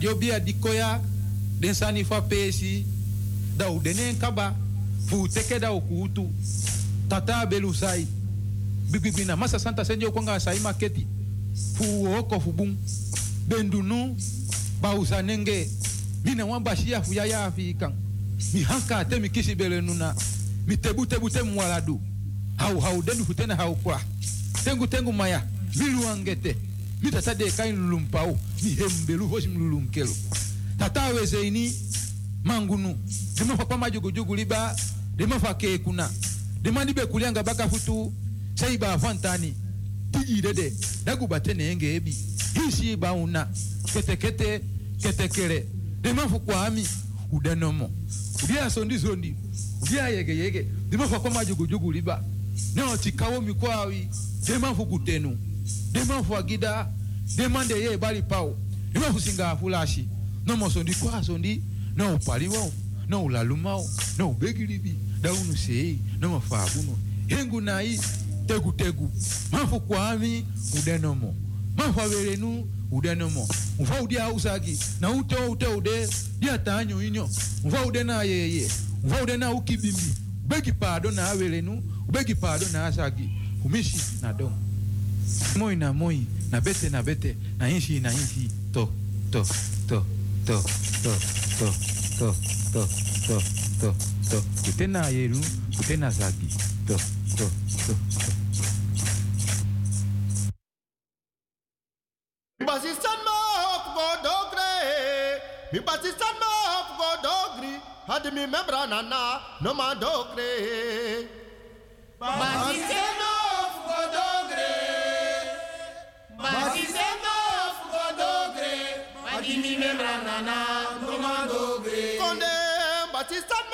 Yo bia dikoya den sani fa pesi da u denen kaba fu teke da ukutu tata belu sai bibibina masa santa senjo kwanga sai maketi fu oko fu bum bendunu ba usanenge mina wamba shia fu yaya afikan mi hanka te mi kisi bele nuna mi tebu tebu te mwaladu hau hau denu futena hau kwa tengu tengu maya milu Mi tata de kain lulum pao. Mi hembelu mitatadeka mlulum kelo tata weze ini mangunu dema fakwa jogo liba dema fakekuna dema be kulianga baka bakafutu seiba afantani tijidede enge ebi. Hisi ba una. Kete kete ketekete ketekele dema fukwami udanomo udia sondi sondi. Udia yege yege. Dema fakwa jogo liba neo tikawo mikwawi dema fukutenu demanfuagida demande ye ebali pawo imakusinga afulashi nomosondi kwasondi noupaliwawo noulalumawo noubegilibi daunuseyi nomafabuno hengu nae, tegu tegu. mafu kwami udenomo mafu averenu udenomo mfa udi usagi. Na ute ute ude. Diatanyo inyo. Mfa ude na yeye mfa ude na ukibimbi. Ubegi pado na averenu ubegi pado na asaki umishi na domo. Moi na moi na bete na bete na inshi na inshi to to to to to to to to to to to kutena yeru kutena zagi to to to to Basistan ma hop dogre. Mi basistan ma hop go dogri. Hadi mi membra nana no ma dogre. that is that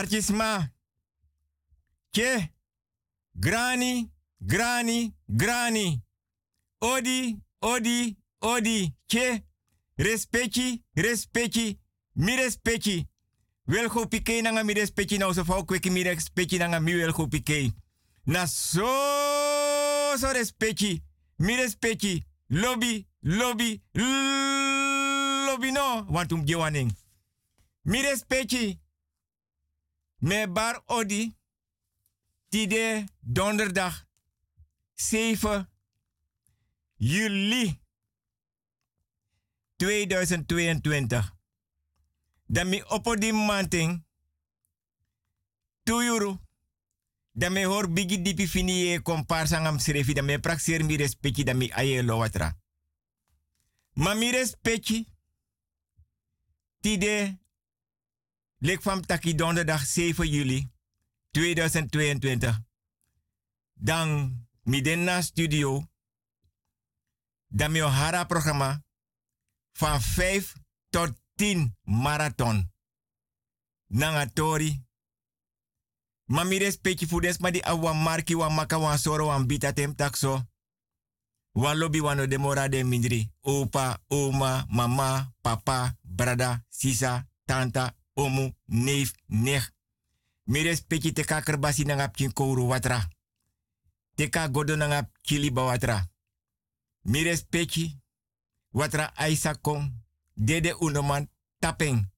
Artisma. Ke. Grani, grani, grani. Odi, odi, odi. Ke. Respecti, respecti. Mi respecti. Wel go pike nanga mi respecti na so fau kweki mi respecti nanga mi wel. Na so so respecti. Mi respecti. Lobby, lobby, lobby no. Want um gewaning. Mi respecti. Me bar odi. Tide donderdag 7 juli 2022. Dan mi oppo di manting. Tu Dan me hor bigi dipi fini ye komparsa ngam srefi. Dan me praxer mi respecti dan mi aye lo watra. Ma mi respecti. Tide Lek van taki donderdag 7 juli 2022. Dan midden na studio. Dan hara programma van 5 tot 10 marathon. Nangatori. Ma mi respecti fu des ma di awa marki wa maka wa soro wa bita tem takso. Wa lobby wa no demora de mindri. Opa, oma, mama, papa, brada, sisa, tanta, omu, neef, nech. Mi respecti te ka kerbasi nangap kin kouru watra. Te ka godo nangap kili ba watra. Mi respecti watra aisa kong dede unoman tapeng.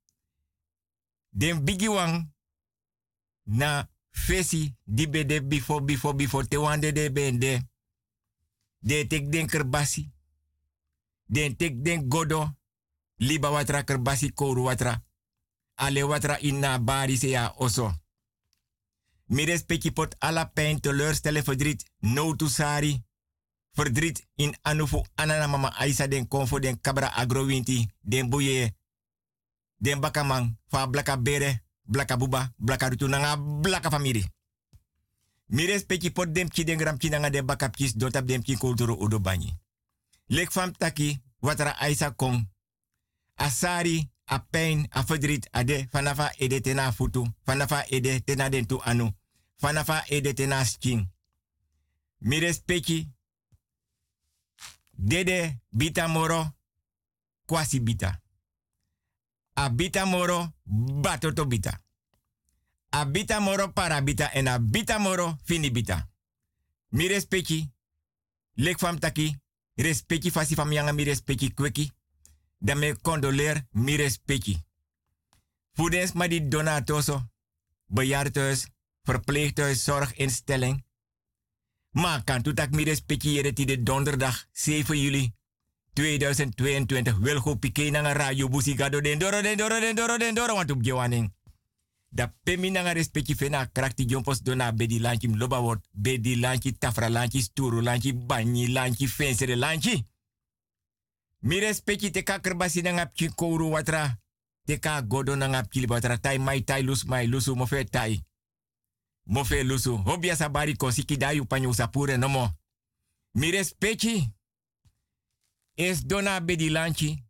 Den bigi wang na fesi di bede before before before te wande de bende. De tek den kerbasi. Den tek den godo liba watra kerbasi kouru watra. Ale watra inna bari se ya oso. Mi respecti pot alla pijn, teleurstellen, verdriet, noodtoesari. Verdriet in anufu anana mama aisa den konfo den kabra agrowinti, den boye, den bakamang, fa blaka bere, blaka buba, blaka rutu famiri. Mi respecti pot dem ki den gram ki nanga den bakapkis dotap dem ki udo banyi. Lek fam taki, watra aisa kong. Asari, a pijn, a verdriet, ade, fanafa ede tena futu, fanafa ede tena den tu anu, fanafa ede tena skin. Mi respecti, dede bita moro, kwasi bita. A bita moro, batoto bita. A bita moro para bita en a bita moro fini bita. Mi respecti, lek fam taki, respecti fasi fam yanga mi respecti kweki dan me condoleer mi respecti. Voedens maar die donatoso, bejaardenhuis, verpleeghuis, zorginstelling. Maar kan toetak mi respecti jere de donderdag 7 juli 2022 wil go pike na radio busigado den doro den doro den doro den doro want op gewaning. Da pemi na respecti fena krakti jompos dona bedi lanchi loba word bedi lanchi tafra lanchi sturu lanchi banyi lanchi fensere lanchi. Mi respecti te ka kerbasi na ngap kouru watra. Te ka godo na ngap kili watra. Tai mai tai lus mai lusu mo fe tai. Mo fe lusu. Hobia sabari kosiki dayu panyo sapure no mo. Mi respecti. Es dona bedi lanchi.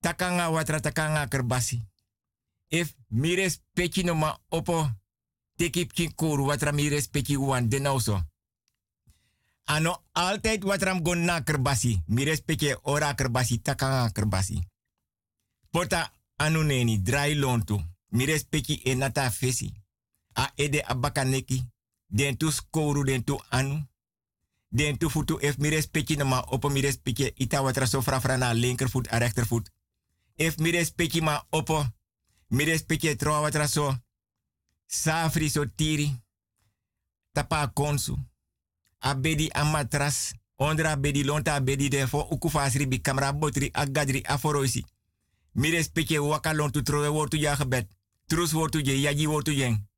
Takanga watra takanga kerbasi. If mi respecti no ma opo. Tekip kin kouru watra mi respecti wan denauso. Ano altijd wat ram gon na kerbasi. Mi respecte ora kerbasi takanga kerbasi. Porta anu neni dry lontu. Mi respecte enata fesi. A ede abakaneki. Den tu skoru den tu anu. Den tu futu ef mi respecte na ma opo mi respecte ita watra so fra na linkervoet a rechtervoet. Ef mi respecte ma opo. Mi respecte tro watra so. Safri tiri. Tapa konsu abedi amatras ondra bedi lonta abedi de fo ukufasri bi kamera botri agadri aforoisi mi speke waka lontu trowe wortu ya gebed trus wortu je yaji wortu yen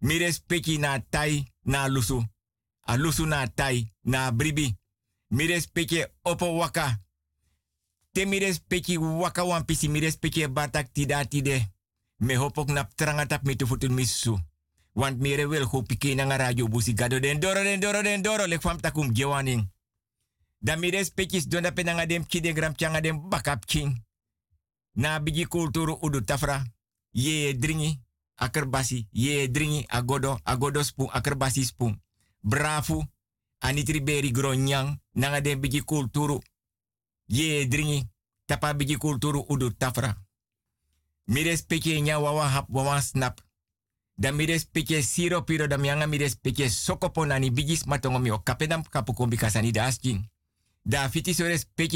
mi speki na tai na lusu. A lusu na tai na bribi. Mi speke opo waka. Te mi speki waka wan pisi mi speke batak tida tide me hopok nap trangatap mi tu misu want mere wil go pike na radio busi gado den doro den doro den doro lek fam takum gewaning. Da mire spekis donda penanga dem kide gram changa dem bakap king. Na bigi kulturu udu tafra. Ye dringi akerbasi. Ye dringi agodo agodo spoon akerbasi spoon. Brafu anitri beri gronyang nanga dem bigi kulturu. Ye dringi tapa bigi kulturu udu tafra. Mire speki nya wawa hap wawa snap dan mi respecte siro piro da mianga mi respecte sokopo bigis matongo mi o kapedam kapu kombi kasani da askin. Da fiti so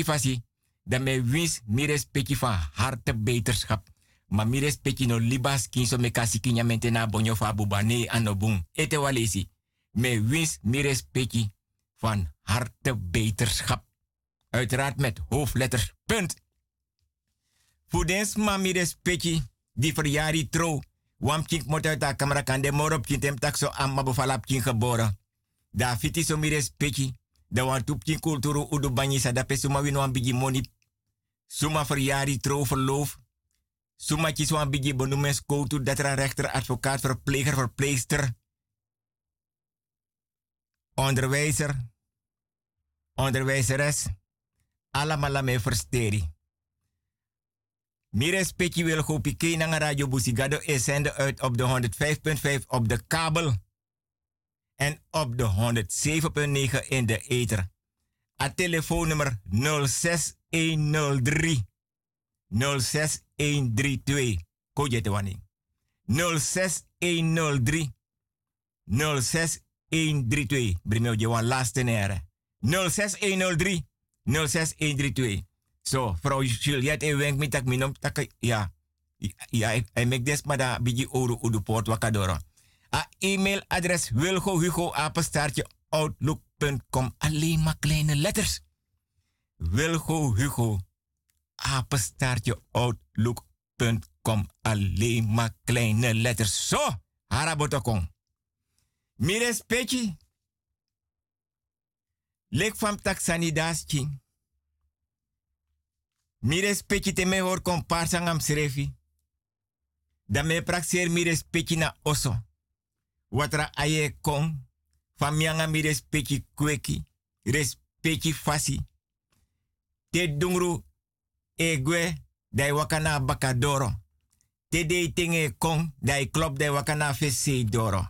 fasi, da me wins mi van harte beterschap. Ma mi no libas kinso me kasi kinyamente na bonyo fa bubane anobung. Ete. Me wins mi respecte van harte beterschap. Uiteraard met hoofdletters. Punt. Voedens ma mi respecte die verjari trouw Wam kink mot uit de camera kan de morop kink tem tak so amma befalap kink geboren. Da fiti so mi respecti. Da wan tup kink kulturu udu banyi sa da pe suma win wan bigi moni. Suma verjari trouw verloof. Suma kis wan bigi benoemen koutu datra rechter, advocaat, verpleger, verpleegster. Onderwijzer. Onderwijzeres. Allemaal me versteri. Mire speki wil go pike na radio Busigado is zende uit op de 105.5 op de kabel. En op de 107.9 in de ether. A telefoonnummer 06103 06132. Koje te wani. 06103 06132. Brimeo je wan laatste nere. 06103 06132. So, vrouw Juliette en wenk mi tak minom tak ja. Ja, ik mek des maar da bigi oru udu port wakadoro. A e-mailadres wilgo hugo apenstaartje outlook.com. Alleen maar kleine letters. Wilgo hugo apenstaartje outlook.com. Alleen maar kleine letters. Zo, harabotokon. Mires petje. Lek van taksani daasking. Mi respecti te me hor komparsa ngam srefi. Da me praxer mi respecti na oso. Watra aye kong. Famianga mi respecti kweki. Respecti fasi. Te dungru egwe dai wakana bakadoro. Te de tinge kong dai klop dai wakana fese doro.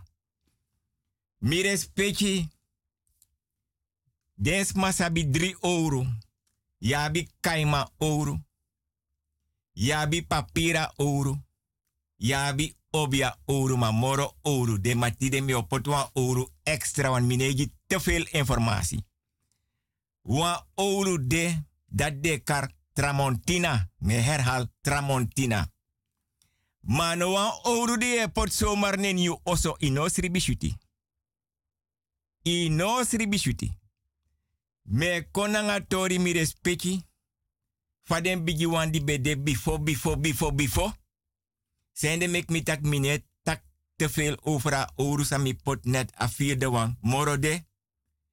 Mi respecti. Des masabi 3 euro. Yabi kaima ouro. Yabi papira ouro. Yabi obia ouro ma moro ouro. De matide mi opotwa ouro extra wan mineji te veel informatie. Wa ouro de dat de kar tramontina. Me herhaal tramontina. Mano wan ouro de pot zomaar nen you oso inosri bishuti. Inosri bishuti. Me konanga tori mi respecti. Faden bigi wan di bede before, before, before, before. Zende mek mi tak minet tak te veel over a orusa mi pot net a vierde wan. Moro de.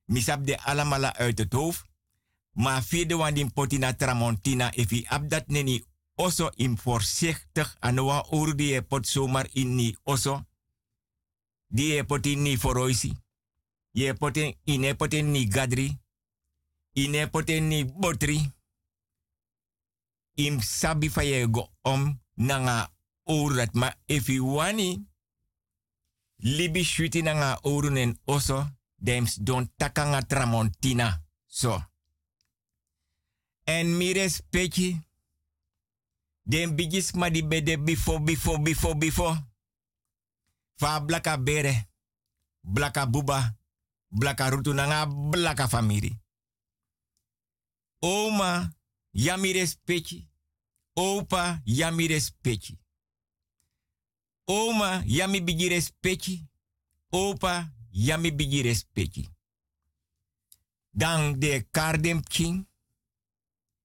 Mi sap de alamala uit het hoofd. Ma vierde wan din poti na tramontina. If abdat neni oso im voorzichtig. Anoa oru die e pot zomaar in ni oso. Die e ni foroisi. Je ine poti ni gadri. Ine poti ni botri. Im sabi fa ye go om nanga orat. Ma if wani libi shuti nanga orunen oso. Dems don takanga tramontina. So. En mires peki. Den bigis ma di bede bifo, bifo, bifo, bifo. Fa blaka bere. Blaka buba. Blaka rutu nanga blaka famiri. Oma, yamires peki. Opa, yamires peki. Oma, yami bigires peki. Opa, yami bigires peki. Dan de kardem king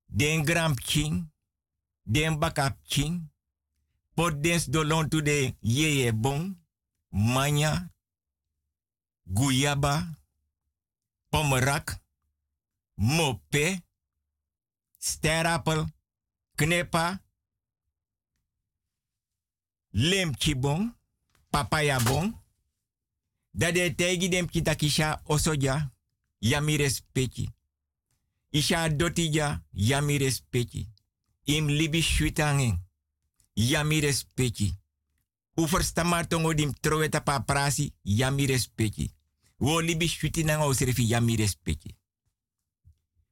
den gram king, den bakap king, pot dens dolon to de yeye bon, manya, guyaba, pomerak, mope, sterapel, knepa, lemchi bon, papaya bon, dat de tegi dem kitakisha osoja, yami respecti. Isha dotija yami respecti. Im libi shwitangin. Yami respecti. Ufer tongo dim troweta pa prasi yami respecti. Wo libi shwiti nanga osrefi yami respecti.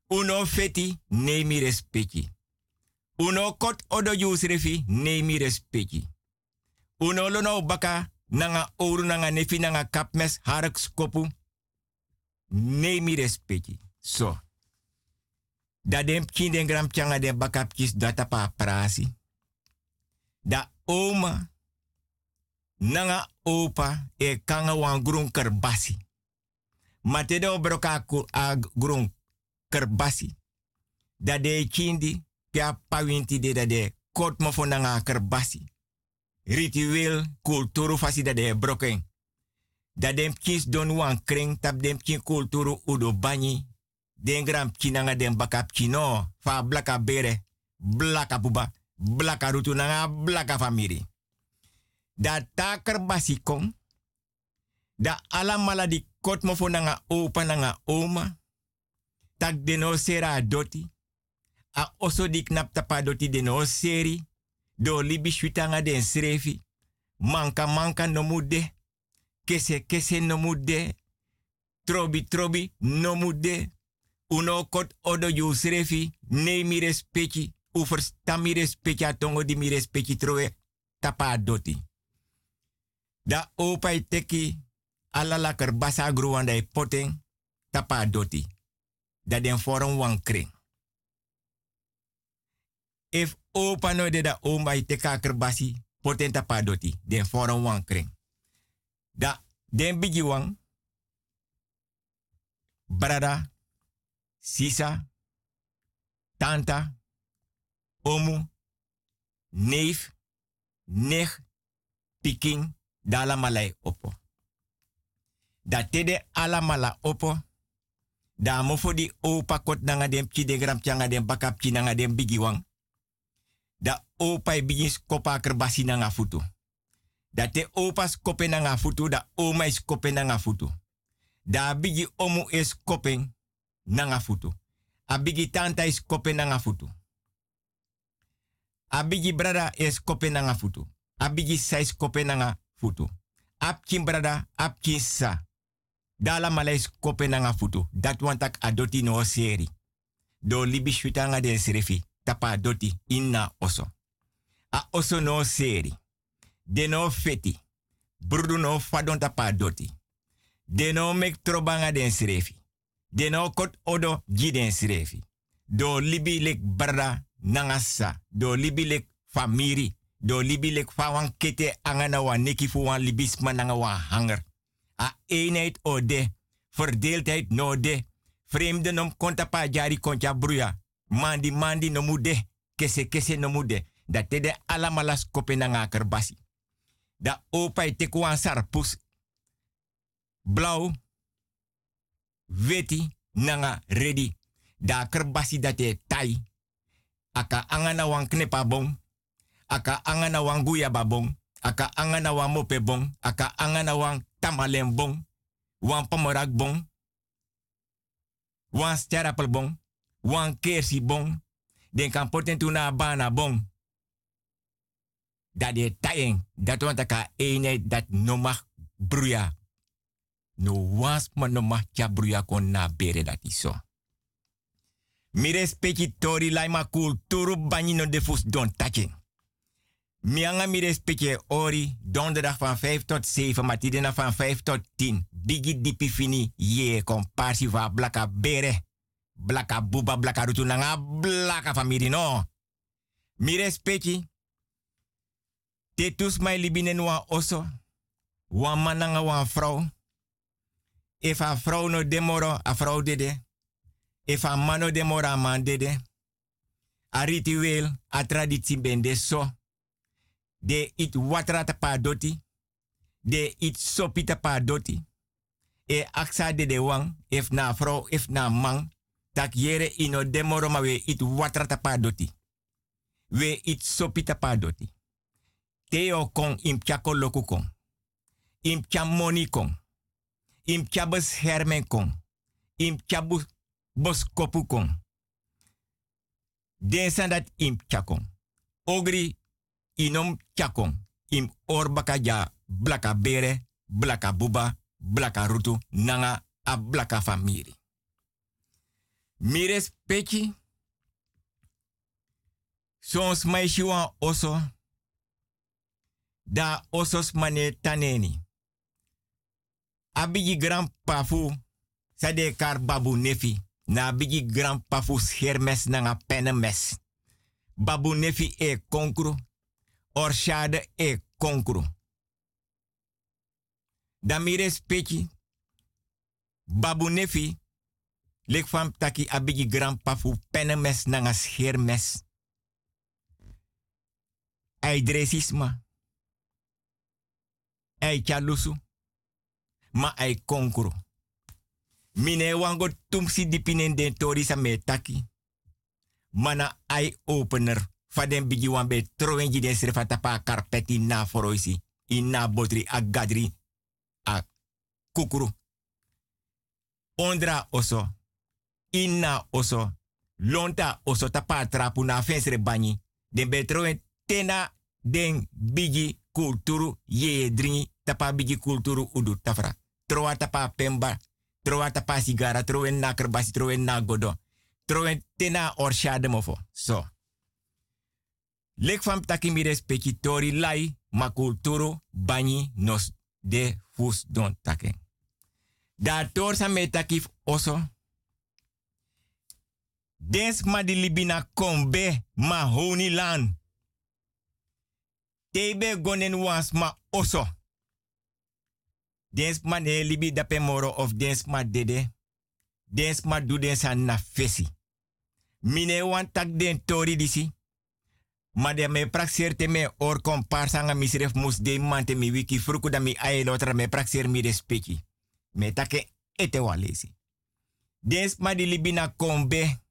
Uno feti nemi respecti. Uno kot odo yusrefi nemi respecti. Uno lono baka nanga oru nanga nefi nanga kapmes harak skopu. Nemi respecti. So da den kin den gram changa den bakapkis data pa prasi. Da oma nanga opa e kanga wan grun kerbasi. Mate de obroka a grun kerbasi. Da de kindi pia pawinti de da de fo nanga kerbasi. Ritueel kulturu fasi da de broken. Da dem kins don wan kring tap dem kin kulturu udo banyi den gram kinanga den bakap kino fa blaka bere blaka buba blaka rutu nanga blaka famiri da taker basikong da ala mala di kot mo opa nanga oma tak deno sera doti. A oso di knap tapa doti deno seri do libi den srefi manka manka no mude. Kese kese no mude. Trobi trobi no mude. Uno kot odo yu srefi, ne mi respecti, u versta atongo di mi respecti troe tapa doti. Da opa teki ala la basa gruwanda poteng tapa doti. Da den forum wan kring. If opa no de da oma i teka kerbasi poten tapa doti, den forum wan kring. Da den bigi wang, brada, sisa, tanta, omu, neef, nech, piking, dala malai opo. Da tede ala mala opo, da mofo di opa kot nanga dem chi de gram dem dem bigiwang. Da opa e bigin skopa kerbasi nanga futu. Da te opa skope nanga futu, da oma is skope nanga. Da bigi omu is kopeng, nanga futu. Abigi tanta is kope nanga futu. Abigi brada is kope nanga futu. Abigi sa is kope nanga futu. Brada, apkin sa. Dala mala is kope nanga futu. Dat wantak adoti no seri. Do libi shutanga den serefi. Tapa adoti inna oso. A oso no seri. De no feti. Brudu no fadon tapa adoti. De no mek trobanga den serefi deno kot odo giden srefi. Do libi lek barra nangasa. Do libi lek famiri. Do libi lek fawan kete angana wa neki fu wan libisma nanga wa hanger. A eenheid o de. Verdeeldheid no de. Nom konta pa jari kontja bruya. Mandi mandi no mude. Kese kese no mude. Dat te de alamalas kope nanga kerbasi. Da opa te kuan sarpus. Blauw, weti nanga ready. Da kerbasi dat e tai. Aka angana wan knepa bon. Aka angana wan guya babong. Aka angana wan mope bon. Aka angana wan tamalen bon. Wan pomorak bon. Wan sterapel bon. Wan kersi bon. Den kan poten tuna bana bon. Dat de tayen. Dat want aka eenheid dat no mag bruya. No was ma no mag ja kon na bere dat iso. Mi respecti tori lai ma kulturu banyi no de fus don tachen. Mi anga mi respecti ori donderdag van 5 tot 7, matidena van 5 tot 10. Bigi dipi fini ye komparsi va blaka bere. Blaka buba blaka rutu nanga blaka famiri no. Mi respecti. Tetus mai libinen wa oso. Wan mananga wan vrouw. If a vrouw no demoro, a vrouw dede. If a mano demoro, a man dede. A ritueel, a traditie bende so. De it watra pa doti. De it sopita pa doti. E aksa de de wang, if na vrouw, if na man. Tak yere ino demoro ma we it watra pa doti. We it sopita pa doti. Teo kon im chako loku kon. Im moni kon. Im beschermen kon. Im boskopu kon. Ogri inom chakon. Im orbaka ja blaka bere, blaka buba, blaka rutu, nanga a blaka famiri. Mires pechi. Sons maishiwa oso. Da osos mane taneni. Abigi grandpa fu. Sade kar babu nefi. Na bigi grandpa fu schermes na nga pennemes. Babu nefi e konkru. Orshade e konkru. Da mi respecti. Babu nefi. Lek fam taki abigi grandpa fu pennemes na nga schermes. Ai dresisma. Ai chalusu. Ma ai konkru. Mine wango tumsi dipinen den tori taki. Mana eye opener. Faden bigi wan be trowenji den srefata pa karpeti na foroisi. Ina botri a gadri a kukuru. Ondra oso. Inna oso. Lonta oso tapa trapu na bani. Den be trowen tena den bigi kulturu ye dringi tapa bigi kulturu udu tafra. Troa tapa pemba Troa tapa sigara, troen na kerbasi, troen na godo. Troen tena orshade mofo. So. Lek fam taki mi respecti tori lai ma kulturu bani nos de fus don taken. Da me takif oso. Dens ma di libina kombe ma honi lan. Tebe gonen was ma oso. Dens ma ne libi dape moro of dens ma dede. Dens ma du dens na fesi. Mine wan tak den tori disi. Ma de me praxer me or komparsa nga misref mus de mante mi wiki fruku da mi aye lotra me praxer mi respeki. Me take ete walesi. Dens ma di libi na kombe.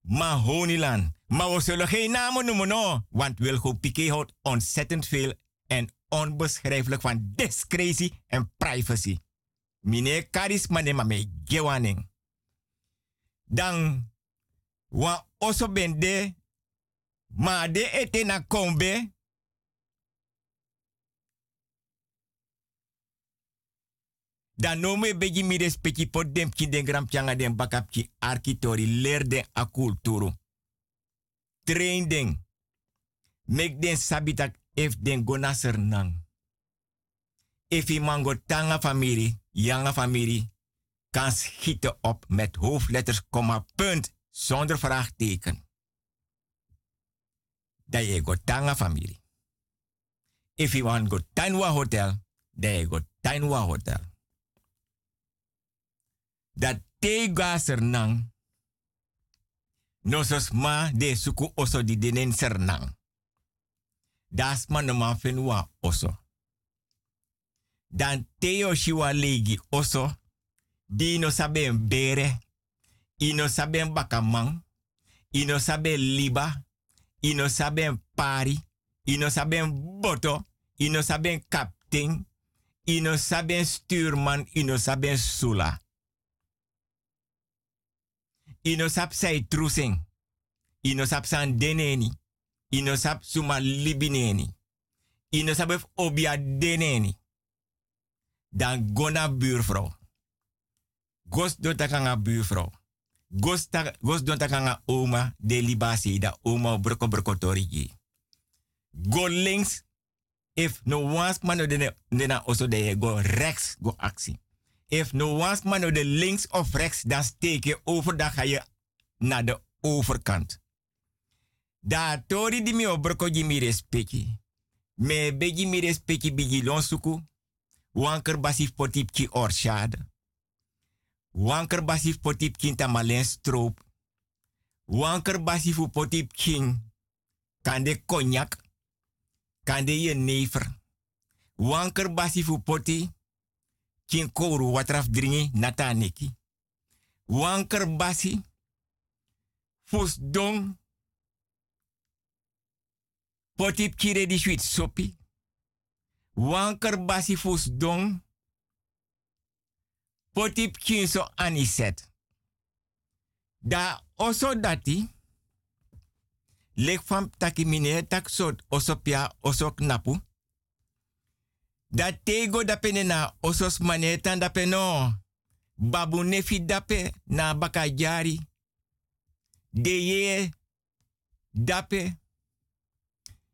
Ma honilan. Maar we zullen geen namen noemen, no. Want Wilgo Piquet houdt ontzettend veel en onbeschrijfelijk van discretie en privacy. Mine charisma ne mame gewaning. Dan, wa oso bende, ma de ete na kombe, Dan no me beji mi respecti pot dem ki den gram pianga den bakap ki arkitori leer den a kulturu. Train den. Mek den sabitak if den gona nang. If i mango tanga familie, yanga familie, kan schieten op met hoofdletters, komma, punt, zonder vraagteken. Je go tanga familie. If you want go tanwa hotel, dan go tanwa hotel. Dat te nang, nosos ma de suku oso di denen sernang. Das man no man fenua oso. Dan teo shiwa legi oso. Di no sabe bere. ino saben bakamang, ino saben liba, ino saben pari, ino saben boto, ino saben kapting, ino saben stuurman, ino saben sula. Ino sap say trusing, ino sap san deneni, ino sap suma libineni, ino sap obia deneni. Dan gona buurvrouw. Gos do takanga buurvrouw. Gos, ta, gos do takanga oma de libasi da oma broko broko torigi. Go links. If no one's man of the na also de go rechts go actie. If no one's man the links of rechts, dan steek je over, dan ga je naar de overkant. Da tori di mi obroko di mi respecti. Me begi mi respecti bigi. Wanker basif potip ki orshade. Wanker basif potip kinta malen stroop. Wanker basif potip king. Kande cognac. Kande je never. Wanker basif poti. Kin kouru watraf dringi nataneki. Wanker basi. Fus dong. Potip kire di sweet sopi. Wanker basi fus dong. Potip kinso aniset. Da oso dati. Lek fam taki mine tak sot osopia osok napu. Da tego dape na osos manetan dape no. Babu nefi dape na bakajari. De ye dape.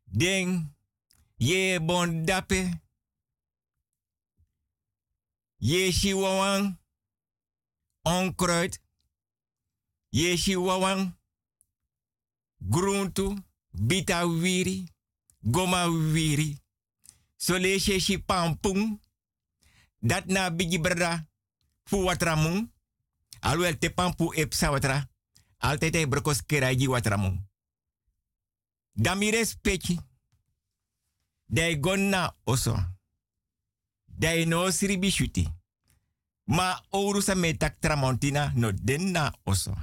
Den ye bon dape. Ye shiwawan onkruid. Ye shiwawan groentu, bita wiri, goma wiri. So le she shi pampung. Dat na bigi brada fu watramung. Alwel te pampu ep sawatra. Altijd e brokos keraji watramung. Dami respecti. Dai gonna oso. Dai no sribi shuti. Ma oru sa metak tramontina no den na oso.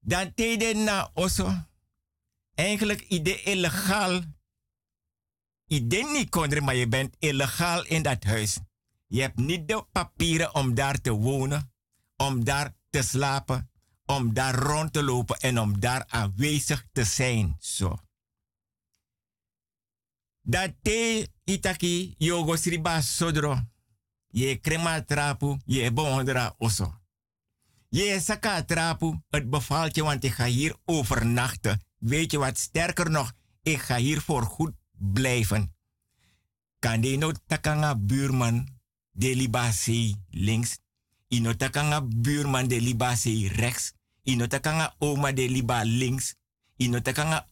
Dan teden na oso. Eigenlijk ide illegaal. Ide niet kondre, maar je bent illegaal in dat huis. Je hebt niet de papieren om daar te wonen, om daar te slapen, om daar rond te lopen en om daar aanwezig te zijn. Zo. Dat te itaki yogo sriba sodro. Je krema trapu, je bondra oso. Je saka trapu, het bevalt je, want ik ga hier overnachten. Weet je wat, sterker nog, ik ga hier voor goed blijven. Kan de no takanga buurman de libasi links. Ino takanga buurman de libasi rechts. Ino takanga oma de liba links. Ino takanga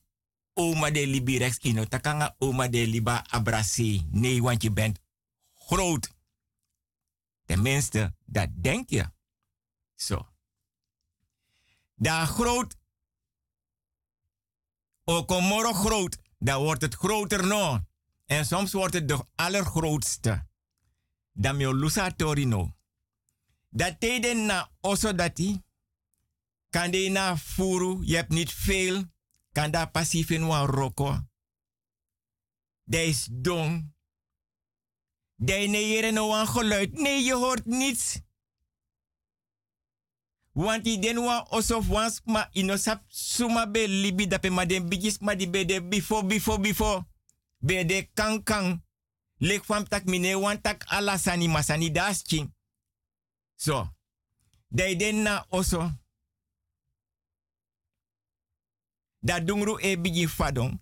oma de libi rechts. Ino takanga oma de liba abrasi. Nee, want je bent groot. Tenminste, dat denk je. Zo. Daar groot. Ook groot. Dan wordt het groter nog. En soms wordt het de allergrootste. Dan mio lusa torino. Dat teden na oso dati. Kan na furu. Je hebt niet veel. Kan daar passief in wan roko. De is dong. De ne no wan geluid. Nee, je hoort niets. Want die den wa osof wans ma inosap suma be libi dape ma den bigis ma di be de before before before. Be de kan kan. Lek tak mine wan tak ala sani masani das ching. So. Dai den na oso. Da dungru e bigi fadon.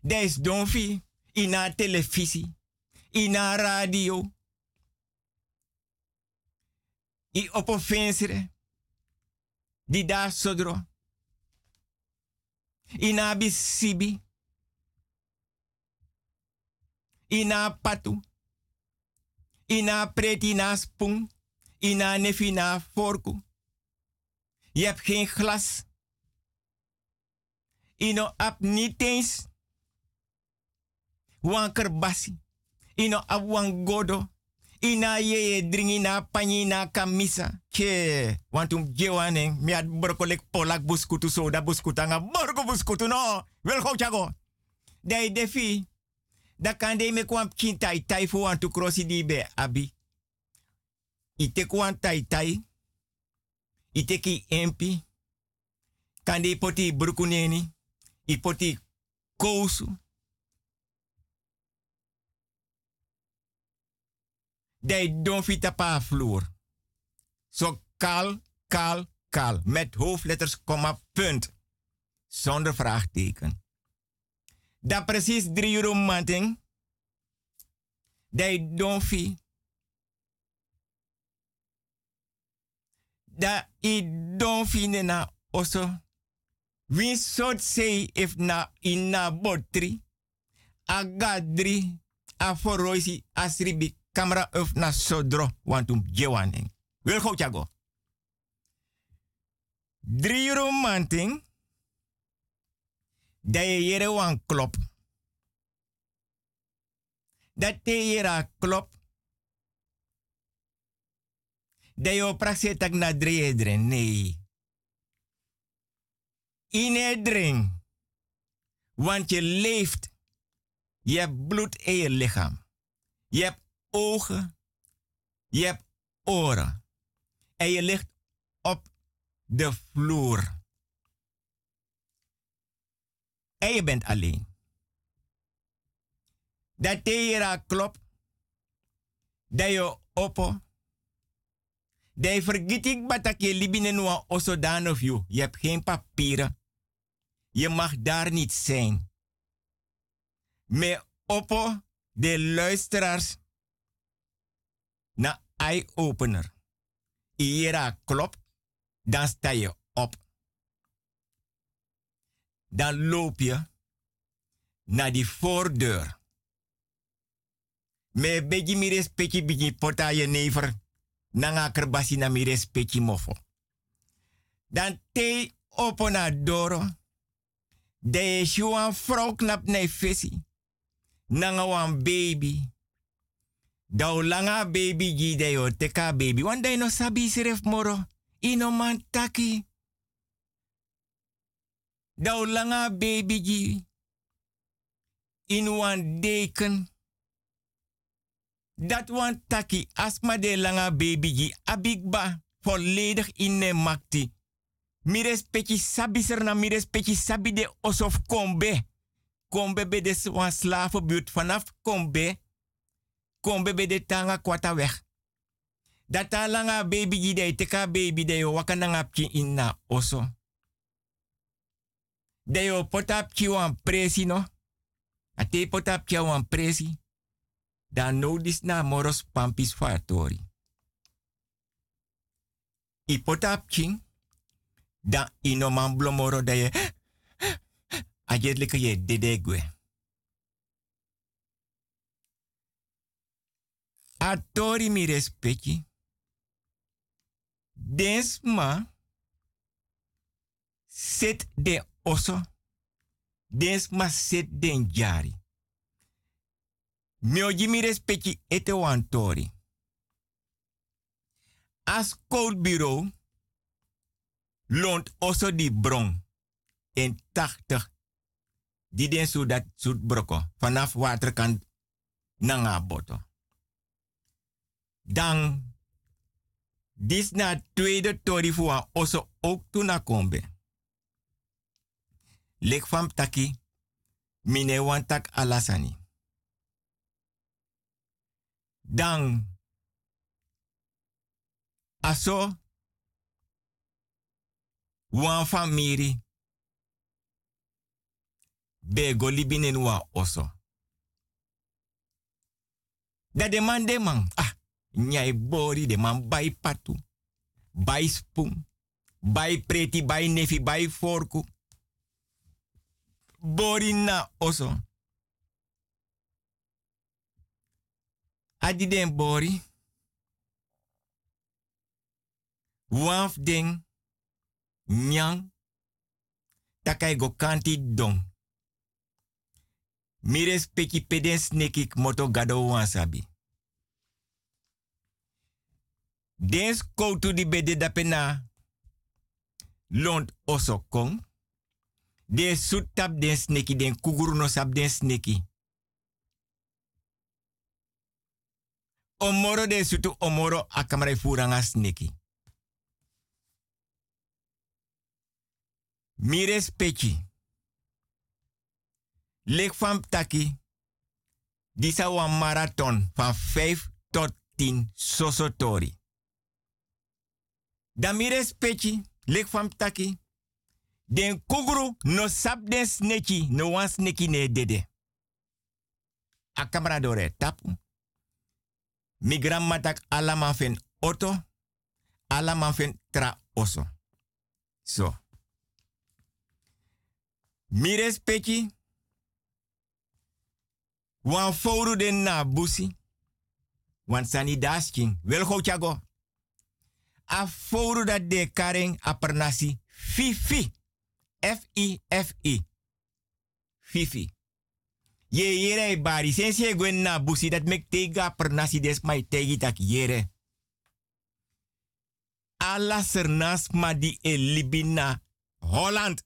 Des donfi. Ina televisi. Ina radio. I opo fensire. Di da sodro. Ina bisibi. Ina patu. Ina preti na spoon. Ina nefi na vorku. Je hebt geen glas. Ino ap niet eens. Wan kerbasi. Ino ap ina ye dringi na kamisa. Ke, want um jewaning, mi ad brokolek polak buskutu soda buskutu anga borgo buskutu no. Wel go chago. Dai defi. Da kan de me kwam kintai tai fu want to crossi di be abi. Ite kwam tai tai. Ite ki empi. Kan de poti brukuneni. I poti kousu. Dai don pa vloer. Zo kal, kal, kal. Met hoofdletters, komma, punt. Zonder vraagteken. Da precies drie euro manting. Dai don fi. Da i don fi oso. Wie soort say if na ina botri. Agadri. Aforoisi asribi camera of na sodro wantum jewaning. Wil go chago. Drie euro manting. Da je jere wan klop. Dat te jera klop. Da je praxetak na drie edren. Nee. In drink. Want je leeft. Je hebt bloed in je lichaam. Je hebt ogen. Je hebt oren. En je ligt op de vloer. En je bent alleen. Dat tera klopt. Dat je oppo. Dat je vergeet ik batak je libine noa osodan of you. Je hebt geen papieren. Je mag daar niet zijn. Me oppo de luisteraars na eye-opener. Iera klop, dan sta je op. Dan loop je naar die voordeur. Me beji mi respecti biji pota je never. Nanga kerbasi na mi respecti mofo. Dan te opona doro. De shuan vrouw knap ne fesi. Nanga wan baby. Dau langa baby gi de teka baby. Wan dai no sabi siref moro. Ino man taki. Langa baby gi. In wan deken. Dat wan taki asma de langa baby gi. Abigba. Volledig in ne makti. Mires peki sabi ser na mires peki sabi de osof kombe. Kombe be de wan slavenbuurt vanaf kombe kom bebe de tanga kwata weg. Data langa baby gide teka baby de yo wakana pki inna oso. De yo potap ki wan presi no. Ate potap ki wan presi. Dan no dis na moros pampis fatori. I potap ki. Dan ino man blomoro da ye. Ajedlike ye dedegwe. Atori mi respecti. Desma set de oso. Desma set den jari. Mioji mi respecti ete wantori. As cold bureau loont oso di bron in 80. Die den zo dat zoet broko. Vanaf waterkant nanga boto. Dan, dis na tweede tori voor oso ook tuna kombe. Lek taki, mine wan tak alasani. Dan, aso, wan famiri, be golibinen wa oso. Da de man de man, ah, nyai bori de man bai patu, bai spoon, bai preti, bai nefi, bai forku. Bori na oso. Adi den bori. Waf den nyang. Takai go kanti dong. Mires peki peden snekik moto gado wansabi. Den skoutu di bede dapena lont oso kong. De sutap den sneki, den kuguru no sap den. Omoro de sutu omoro akamare furanga sneki. Mires pechi. Lek van taki. Disa wan marathon van 5 tot 10 sosotori. Dan mires pechi. Lek taki. Den kuguru no sap den sneki. No wan sneki ne dede. A dore tapu. Mi grandma tak alaman oto. Alaman fen tra oso. So. Mi respecti. Wan foru den na busi. Wan sani dasking. Wel go chago. A foru dat de karen a pernasi. Fifi. F-I-F-I. Fifi. Ye yere bari. E gwen na busi dat mek tega pernasi des mai tegi tak yere. Alla sernas ma di e libina Holland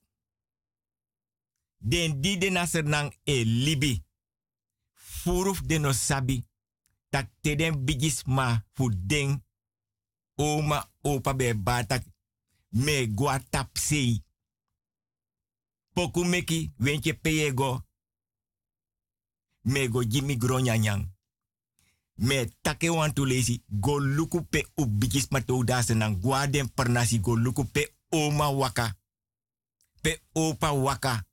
den di de naser nang e libi. Furuf de no sabi. Tak te den bigis ma fu den. Oma opa be batak. Me gwa tap sei. Poku meki wentje peyego. Me go jimi gronya nyang. Me take lezi. Go luku pe u bigis ma to dasen nang gwa den pernasi go luku pe oma waka. Pe opa waka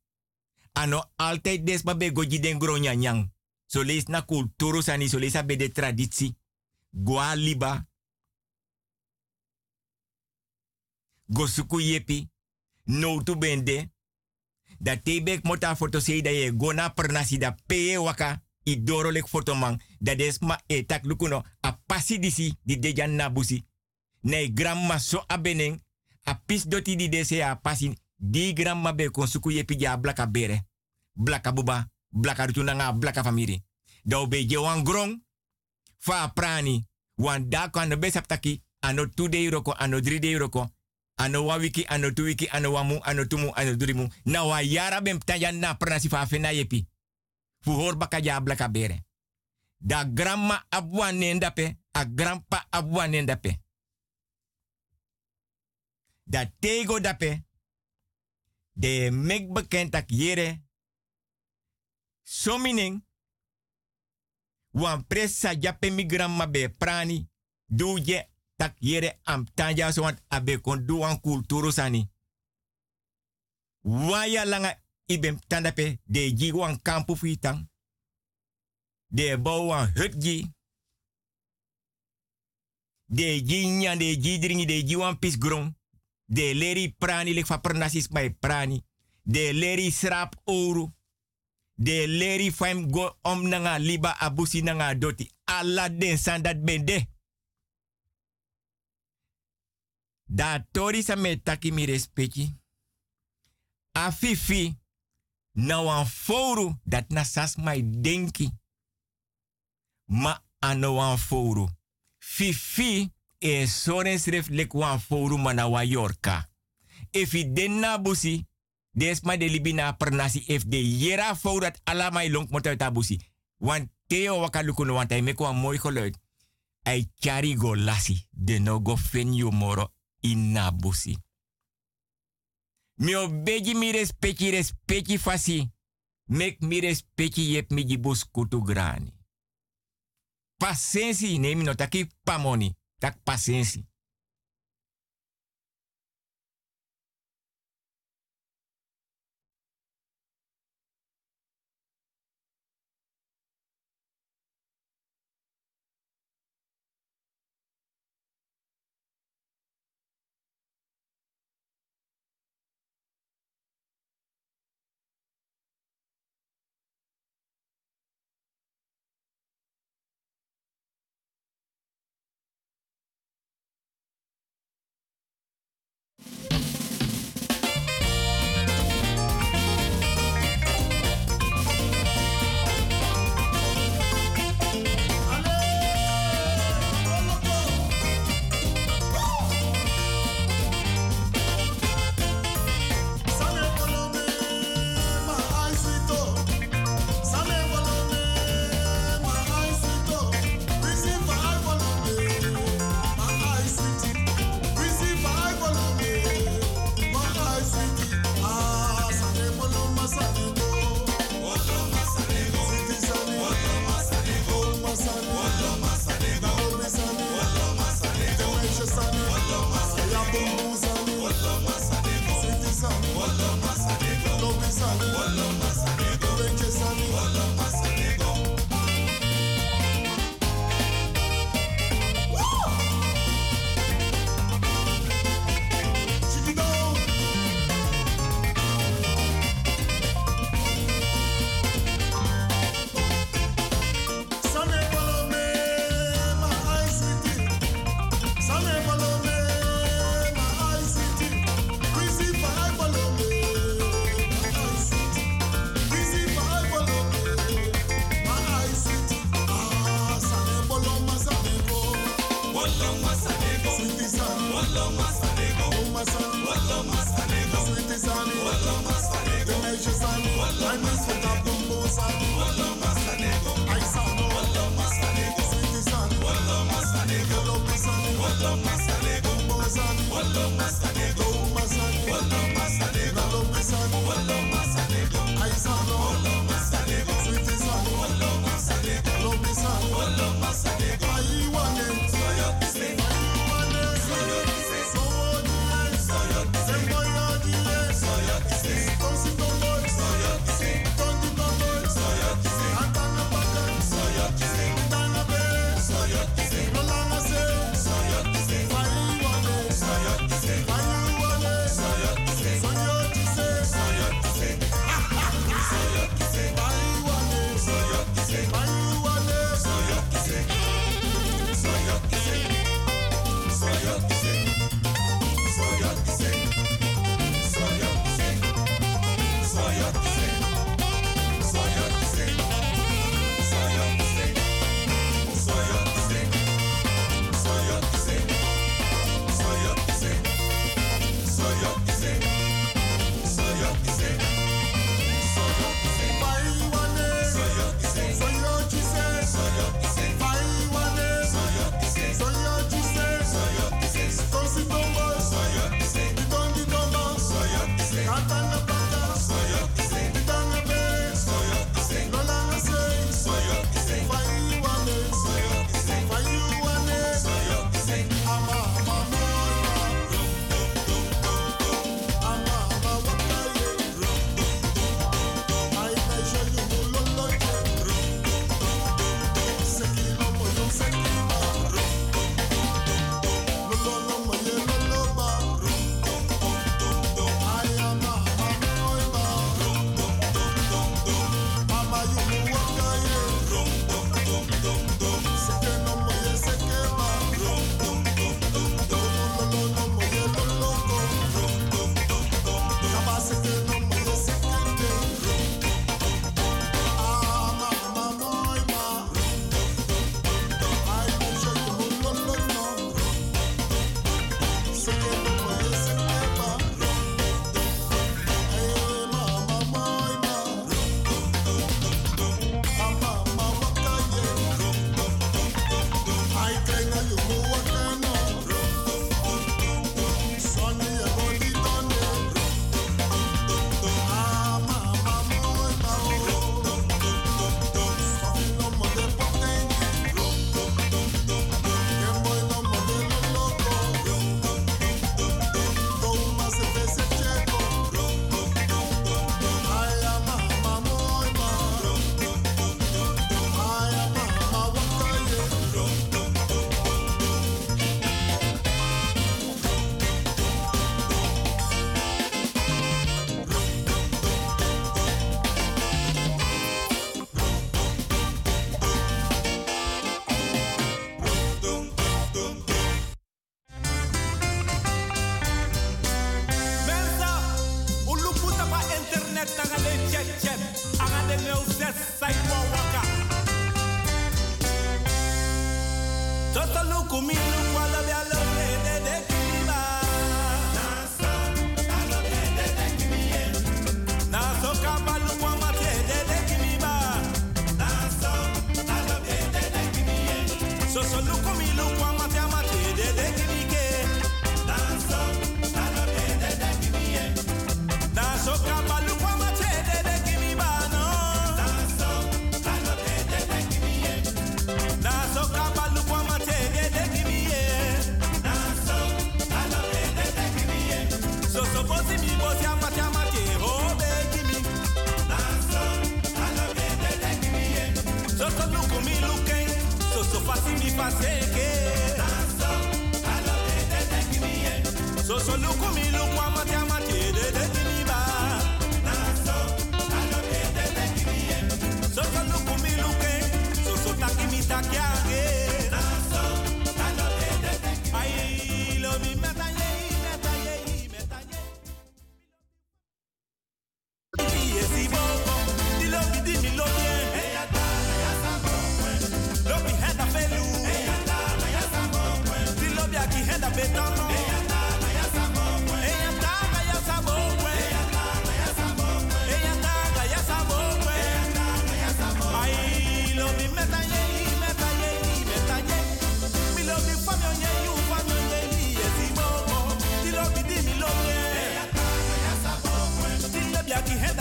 ano altijd des ma be goji den gronya nyang. So na kulturu sani, so be de traditie. Gwa liba. Gosuku yepi. No bende. Da tebek mota foto sei da ye gona pernasi da peye waka. I doro lek foto man. Da des ma etak lukuno. A pasi disi di dejan nabusi. Nee gramma so abeneng. A pis doti di dese a pasi. Di gramma be konsuku yepi ja blaka bere blaka buba, blaka rutunanga, blaka famiri. Dau beje wan grong, fa prani, wan dako ano besap taki, ano 2 de roko, ano 3 de roko, ano wa wiki, ano 2 wiki, ano ano tumu, ano. Na wa yara bem na pranasi fena yepi. Fu hor blaka bere. Da grandma abwa nendape, a grandpa abwa nendape. Da tego dape, de mek bekend tak yere, wan presa jape mi gramma be prani, doe tak yere am tanja so want abe kon do. Waya langa ibem tandape de ji wan kampu fuitang. De bouw hutji. De ji de ji dringi de ji wan pisgron. De leri prani lek fa pernasis mai prani. De leri srap oru de leri faim go om nanga liba abusi nanga doti. Alla den san dat bende. Da tori sa me taki mi respecti. A fifi. Na wan foru dat na sas mai denki. Ma ano wan foru. Fifi e soren sref lek wan foru mana wa. Efi den na busi Desma de libina per nasi if de yera fou dat ala mai long abusi. Want Theo wakalukuno want hij meko mooi geluid. Hij chari go lasi de no go fen moro in nabusi. Mi obeji mi respecti respecti fasi. Mek mi respecti yep mi jibus kutu grani. Pasensi nemi no taki pamoni. Tak pasensi.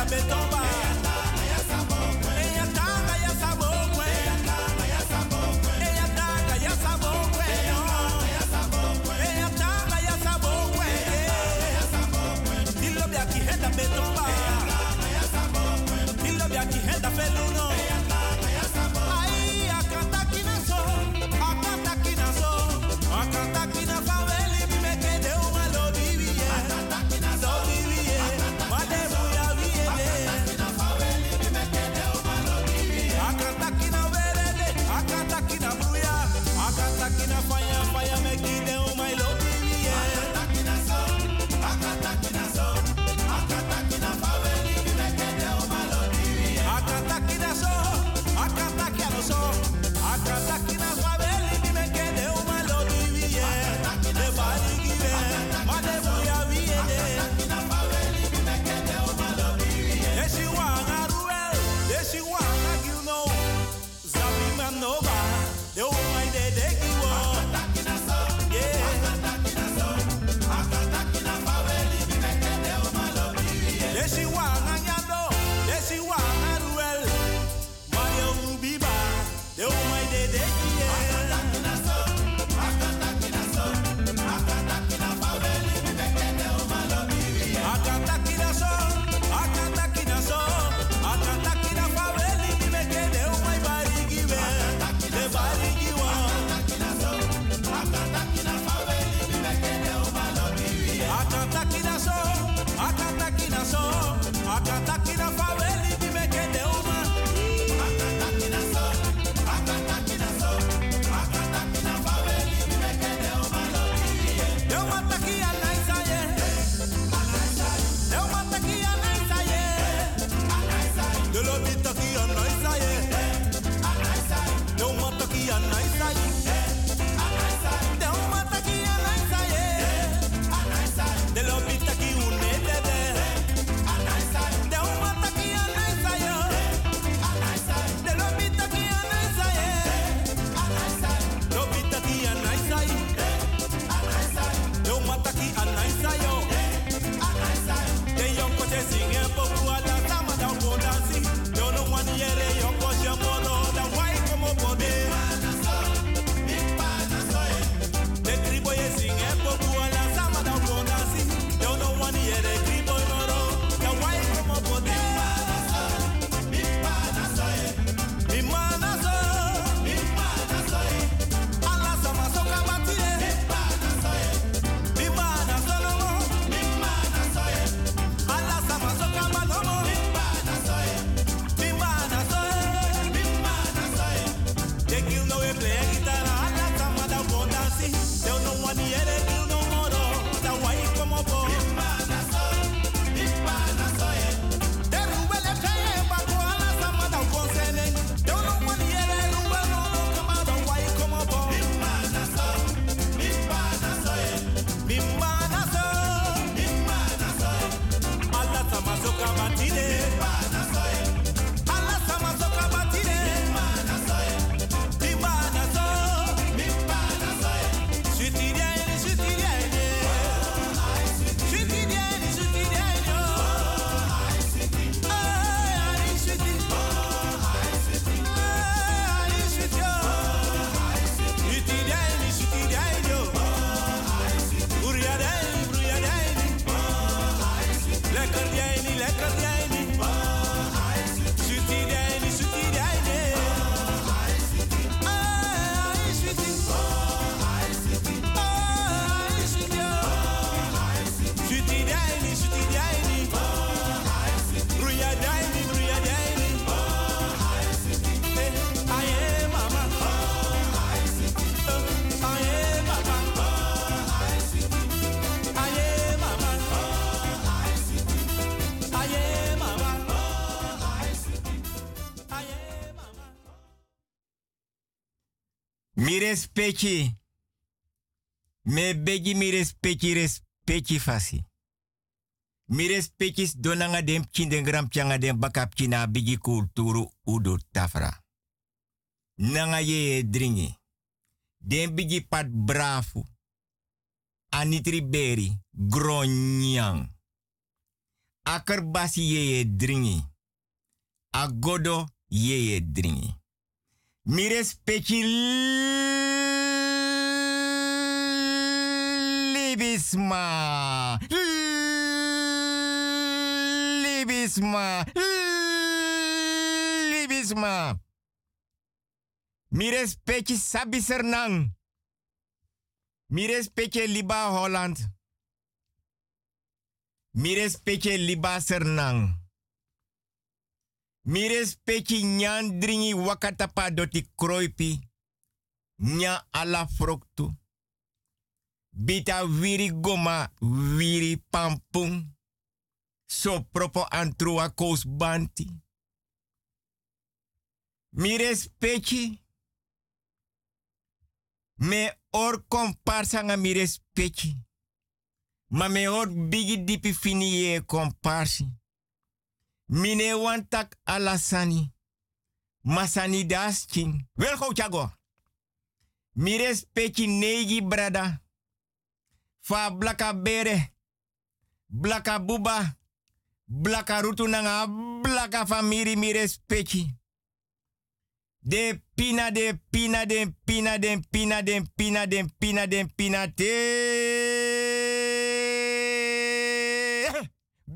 Bi respecti. Me begi mi respecti respecti fasi. Mi respecti donanga dem chinden gram changa dem bakap china bigi kulturu udo tafra. Nanga ye dringi. Den bigi pat brafu. Anitri beri. Gronyang. Akerbasi ye dringi. Agodo ye dringi. Mi respecti libisma. Libisma. Libisma. Mi respecti sabi sernang. Liba Holland. Mi respecti liba sernang. Mi respecti nyan dringi wakatapa doti kroipi. Nya ala froktu. Bita wiri goma wiri pampung. So propo antrua kous banti. Mi respecti. Me or komparsa nga mi respecti. Ma me or bigi dipi fini ye komparsi. Mine wantak alasani. Masani dasking. Wel go chago. Mi respecti negi brada. Fa blaka bere. Blaka buba. Blaka rutu nanga. Blaka famiri mi respecti. De pina de pina de pina de pina de pina de pina de pina te.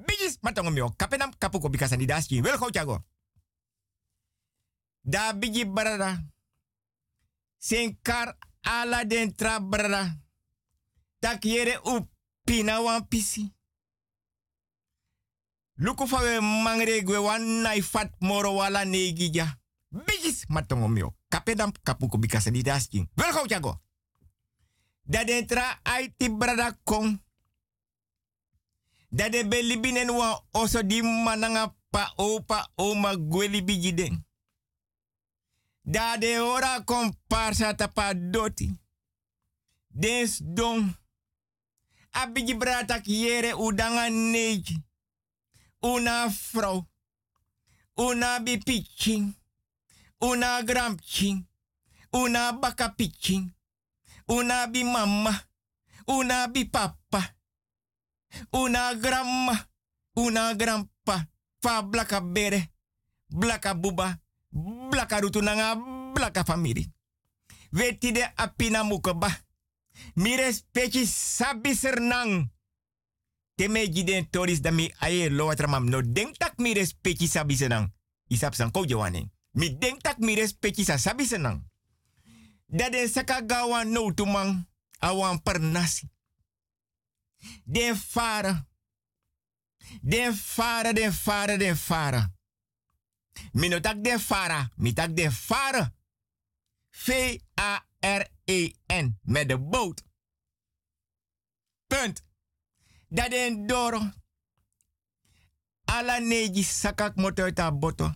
Bigis matongo mio. Kapenam kapuko bikasa ni daski. Wel go chago. Da bigi brada. Sen kar ala den tra. Tak yere u pina wan pisi. Luku fa we mangre gwe wan fat moro wala negija. Bigis matongo mio. Kapedam kapuko bikasa di dasking. Wel jago. Da den tra aiti brada kong. Da de binen wa oso di mananga pa opa oma gweli bigiden. Da de ora komparsa tapa doti. Dens don. Abigi brada kiere udanga neji. Una vrouw. Una bi pitching. Una gramching. Una baka pitching. Una bi mama. Una bi papa. Una grandma. Una grandpa. Fa blaka bere. Blaka buba. Blaka rutunanga. Blaka famiri. De apina mukaba. Mire speci sabi sernang. Teme toris da mi aye lo mam no denk tak mi respecti sabi senang. Isap san ko jawane. Mi denk tak mi respecti sa sabi senang. Da den saka gawa no tumang awan pernasi. Den fara. Den fara, den fara, den fara. Mi no tak den fara, mi tak den fara. V-A-R-E-N. Met de boot. Punt. Dat den doro. Ala neji sakak motor ta boto.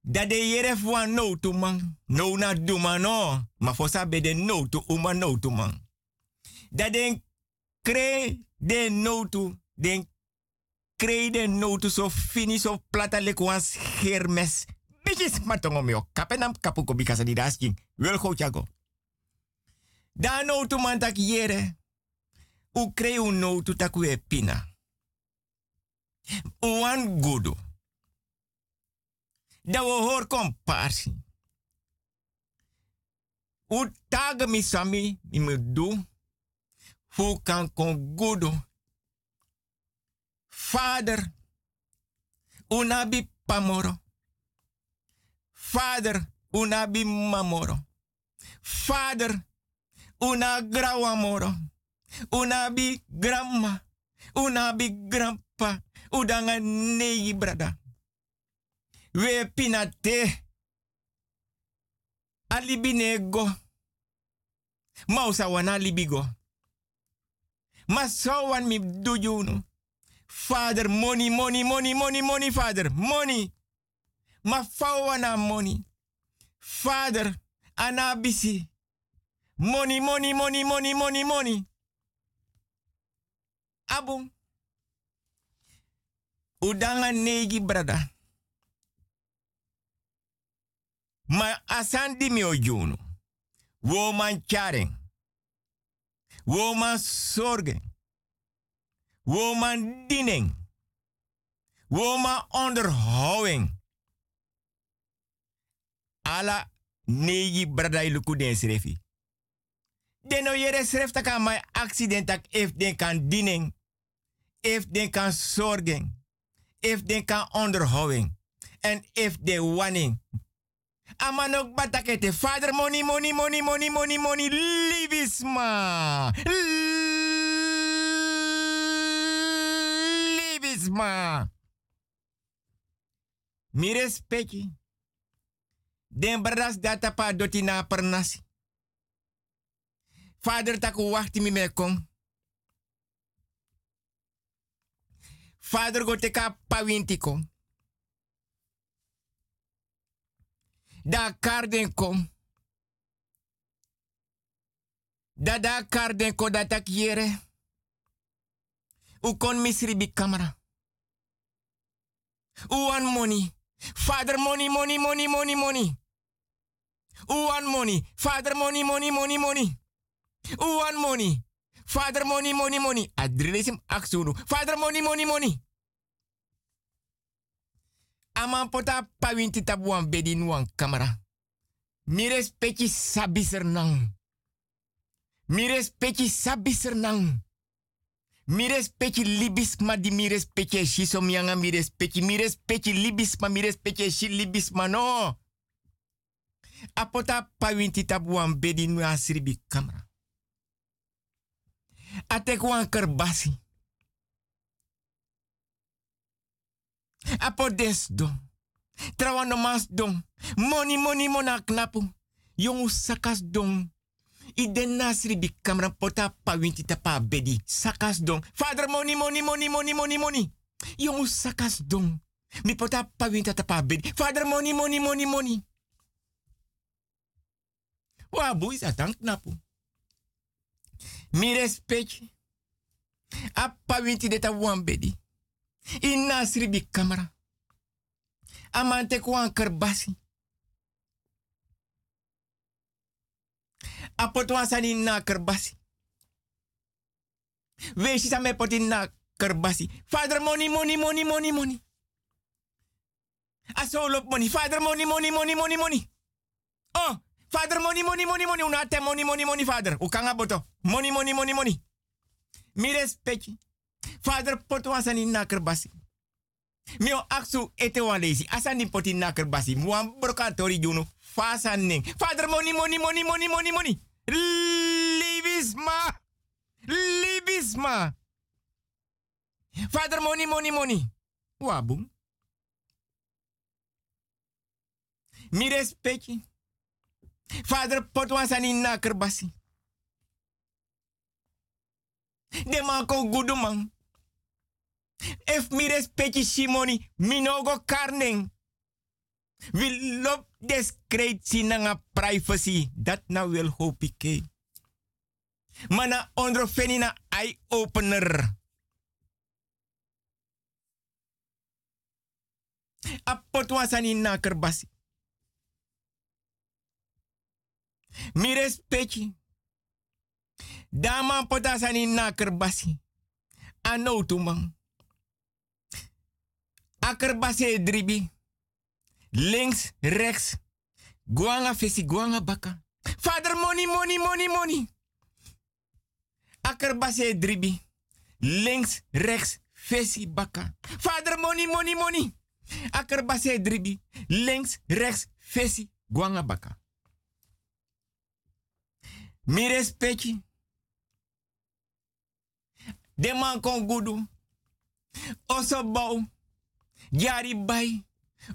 Dat de yere fwa no tu man. No na duma no. Ma fosa be de no tu uma no tu man. Dat den kre de no tu. Den kre de no tu so fini so plata hermes. Bijis matongo meo. Kapenam kapuko bikasa di dasking. Wel go chago. Da no tu man tak yere. U krei nou tu e pina. Uan gudu. Da wo hor. U tag mi sami mi me du. Fu kan kon gudu. Vader. Unabi pamoro. Vader. Unabi mamoro. Vader. Una grawamoro. Unabi grandma. Unabi grandpa. Udanga nei brada. We pinate. Alibinego. Mausa wana libigo. Ma so wan mi dujunu. Father, money, money, money, money, money, father, money. Ma fawana money. Father, Anabisi. Money, money, money, money, money, money. Abu. Udanga negi brada. Ma asandi mi ojuno. Woman charing. Woman zorgen. Woman dining. Woman onderhouding. Ala negi brada iluku den srefi. Deno yere sref taka my accident if den kan dienen. If den kan zorgen. If den kan onderhouding. En if de wanning. Aman ook batakete. Father money, money, money, money, money, money. Libisma. Libisma. Mi. Den bradas data pa doti na pernasi. Vader taku wachti mi me kom. Vader go teka pawinti kom. Da karden kom. Da da karden ko da tak. U kon misri bi wan money. Father money, money, money, money, money. U wan money. Father money, money, money, money. U wan money. Father money, money, money. Adresim aksunu. Father money, money, money. Aman pota pawinti tabuan bedin wan kamera. Mi respecti sabiser nang. Mi respecti sabiser nang. Mi respecti libis ma di mi respecti shiso mianga mi respecti. Mi respecti libis ma mi respecti shi libis ma no. Apota pawinti bedin wan sribi kamera. Atek wan kerbasi. Apo des don. Trawa no mas don. Money, money, mona knapu. Jongu sakas don. I den nasri bi kamera pota pa winti tapa bedi. Sakas don. Father money, money, money, money, money, money. Jongu sakas don. Mi pota pa winti tapa bedi. Father money, money, money, money. Wa boy is atang knapu. Mi respect. Appa winti deta wan bedi. In nasri bi kamera. Amante kwan kerbasi. Wan sani na kerbasi. Wees sa me poti na kerbasi. Father money, money, money, money, money. Asolop money. Father money, money, money, money, money. Oh, father money, money, money, money. Una te money, money, money, father. Ukanga boto. Money, money, money, money. Mi respecti. Father poto wan sani na kerbasi. Mio aksu ete. Asani poti na kerbasi. Mwan broka tori juno. Fasa ning. Father money, money, money, money, money, money. Libisma. Libisma. Father money, money, money. Wabum. Mi respecti. Father poto wan sani na kerbasi. De man ko gudu man. If mi respecti simoni, mi no go karning. We love discretie nanga privacy. Dat na wil hoop ik. Mana ondro fenina eye opener. Apot wasani na kerbasi. Mi respecti. Dama potasani na kerbasi. Ano tumang. Akerbasi dribi. Links, rechts. Guanga fesi, guanga baka. Father money, money, money, money. Akerbasi dribi. Links, rechts, fesi baka. Father money, money, money. Akerbasi dribi. Links, rechts, fesi, guanga baka. Mi respecti. De man kon gudu. Oso bau. Jari bai.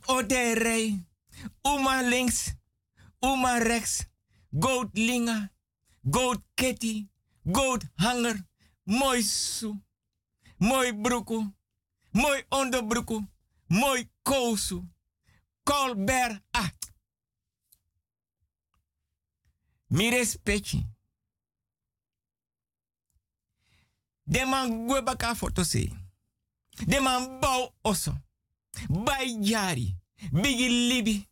Ode rij. Uma links. Uma rechts. Goat linga. Goat kitty. Goat hanger. Mooi su. Mooi broeku. Mooi onderbroeku. Mooi kousu. Colbert. Ah. Mi respecti. De man gwe baka foto se. De man bau oso. Bai jari. Bigi libi.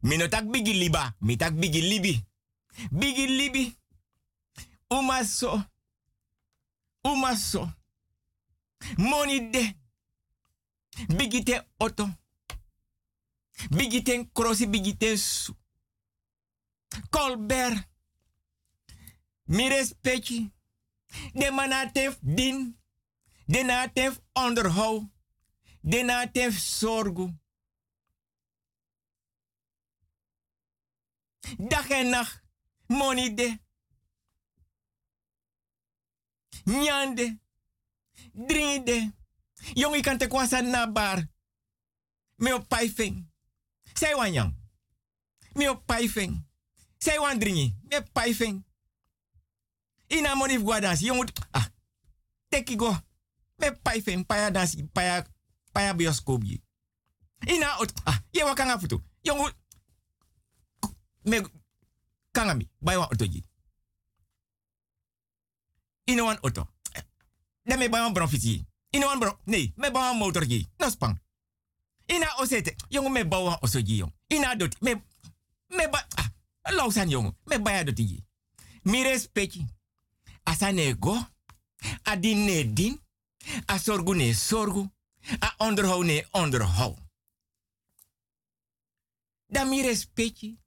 Mi no tak bigi liba. Mi bigi libi. Bigi libi. Uma so. Uma so. Money de. Bigi te auto. Bigi ten ten su. Colbert. Mi respecti. De manatef din. De natef onderhoud. De natef zorgu. Dag en nacht. Money de. Nyande. Drinde. Jongen, kan te kwasa na bar. Me op pijfing. Zij wan yang. Me op pijfing. Zij wan dringi. Me pijfing. Ina money gwa dansi. Jongen, ah. Teki go. Me pijfing. Paya dansi. Paya, paya. Ina ot. Ah. Ye wa kanga futu. Jongen. Me kanga mi. Bai wan ji. Ina wan auto. Dan me bai wan bron fiti. Ina wan. Nee. Me bai wan motor ji. No spang. Ina osete. Jongen me bai wan oso jong. Ina doti. Me. Me ba. Ah. Lausan. Me doti ji. Mi respecti. Asa ne go. A din ne din. A sorgu ne sorgu. A onderhou ne onderhou. Da mi respecti.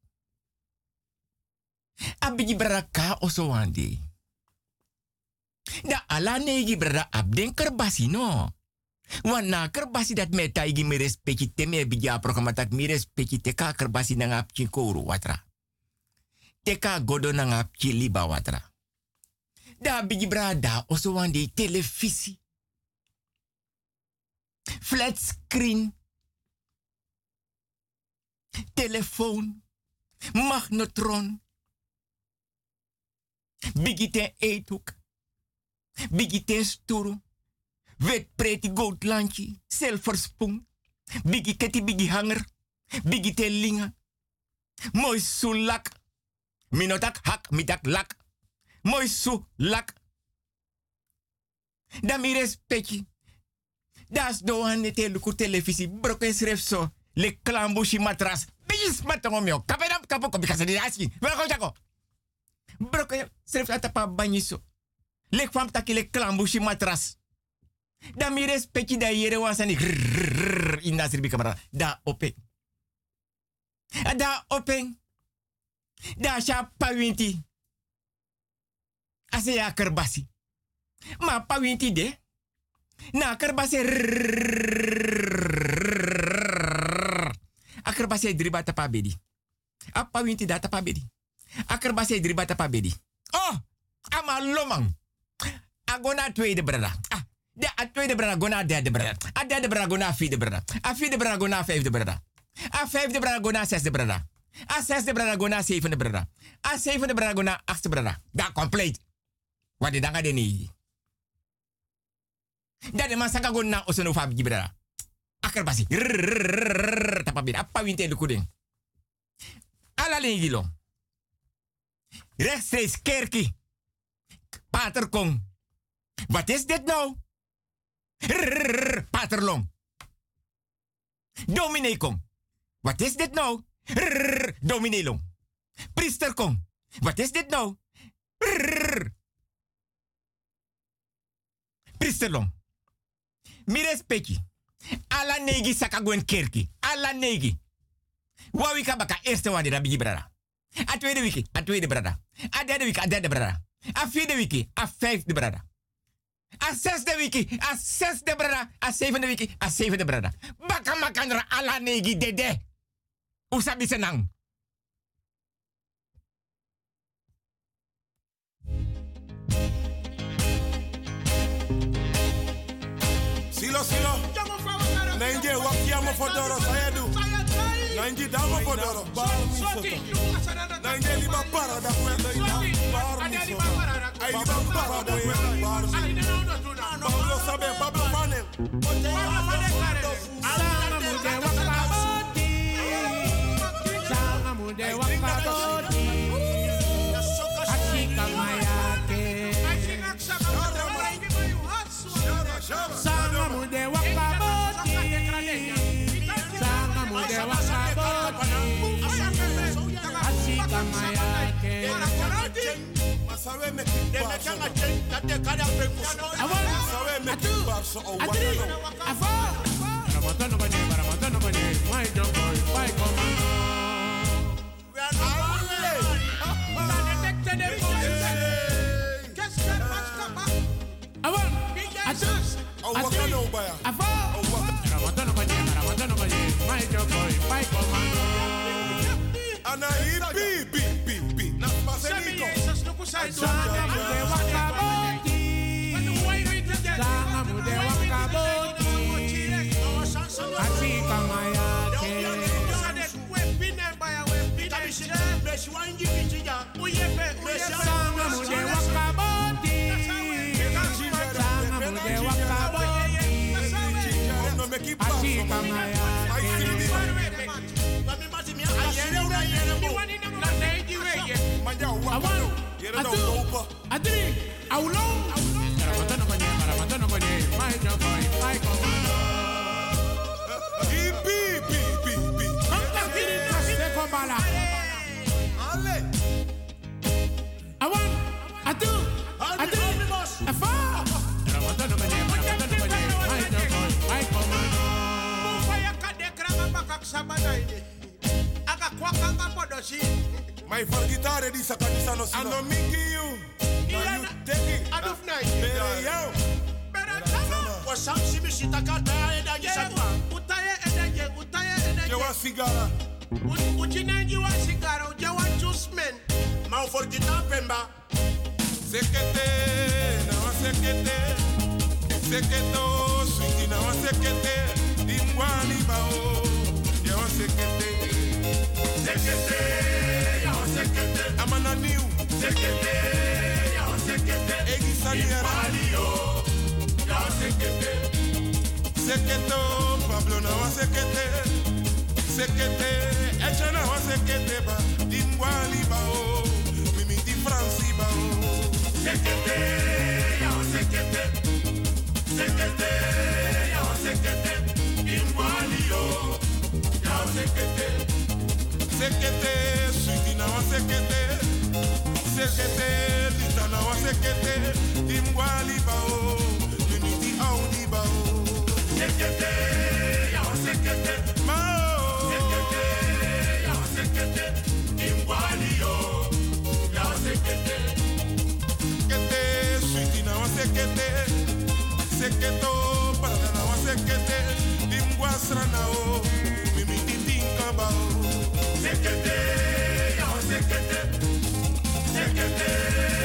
A bigi braka oso wande. Da ala negi brada abden kerbasi no. Wan kerbasi dat me taigi mi respecti te me bigi programma tak mi te ka kerbasi watra. Te ka godo na ngap liba watra. Da bigi brada oso wande televisi. Flat screen. Telefoon. Magnetron. Bigi ten eethoek. Bigi ten. Wet preti. Silver spoon. Bigi keti bigi hanger. Bigi ten linga. Mooi su lak. Minotak hak mitak lak. Mooi su lak. Da mi respecti. Das do hande te luku televisi. Broke schreef zo. Le klambushi matras. Bigi smatongo mio. Kapedam kapo ko bikasa di aski. Welkom jako. Broke schreef atapa banyiso. Lek fam taki le klambushi matras. Da mi respecti da yere wasani. Inda sirbi kamera. Da open. Da open. Da sha pawinti. Ase ya kerbasi. Ma pawinti de. Na kerbasi. A kerbasi driba tapa bedi. A pawinti da tapa bedi. A kerbasi driba tapa bedi. Oh! Ama lomang. Agona tweede brada. Ah, de a tweede brada gona derde brada. A derde brada gona vierde brada. A vierde brada gona vijfde brada. A vijfde brada gona zesde brada. A zesde brada gona zevende brada. A zevende brada gona achtste brada. Da compleet. Wat de danga de nee. Da de masaka gona osono fabi brada. Akerbasi. Tapa bida. Apa winte de kuding. Ala lingilo. Rechtstreeks kerkie. Pater Kong. Wat is dit nou? Rrrr, Paterlong. Dominee Kong. Wat is dit nou? Rrrr, Dominee Long. Priester Kong. Wat is dit nou? Rrrr. Priester Long. Mires peki. Ala negi sakagwen kerki. Ala negi. Wawi kabaka eerste wani da bigi brada. A tweede wiki, a tweede brada. A derde wiki, a derde brada. A vierde wiki, a vijfde brada. A zesde wiki, a zesde brada. A zevende wiki, a zevende brada. Baka makandra ala negi dede. Usabi senang. Silo, silo. Nenje wakiamo fodoro sayedu. Nenje damo fodoro. Nenje liba para da kwenda ina. Bar muso. Ay liba para da kwenda bar muso. Pablo sabe, Pablo mane. sawe me They keep make bar a change that they carry a break for Sawe me keep bar so o waka no. Ramatano banye, ramatano banye, my young boy, my commando. We are not Awan, atus, O waka no baya. afa. O waka. Ramatano banye, ramatano banye, my young boy, my commando. Ana i bi Sanga mude wakaboti, sanga mude wakaboti, asika mayake. Sanga mude wakaboti, sanga atu, atri, aulong. Ramatano banye, ramatano banye, my young boy, my commando. I bi bi bi bi. Seko bala. Ale. Awan, atu, atu, afa. Ramatano banye, ramatano banye, my boy, my commando. My for guitar di sa kanisa no sino. Ano me give you. Now you take it. Bere yao. Je wa sigara. Mau for guitar pemba, Sekete, na wa sekete. Seketo, swingi na wa sekete. Dimwani bao. Je wa sekete. Sekete, ya wa sekete. Amana niu. Sekete, ya sekete. Egi saniera. Ya sekete. Seketo, Pablo na wa sekete. Sekete, echa na wa sekete ba. Dimwani bao. Mimi di Franci bao. Sekete, ya sekete. Sekete, ya sekete. Dimwani yo. Ya sekete. Sekete, na wa sekete. Lita na wa sekete. Dimwani bao. Mimi di audi bao. Sekete, ya wa sekete. Mao. Sekete, ya wa sekete. Dimwani yo. Ya wa sekete. Sweetie na wa sekete. Seketo, para na wa sekete. Dimwasra na o. Mimi di tinka bao. Sekete, ya wa sekete. Sekete, ya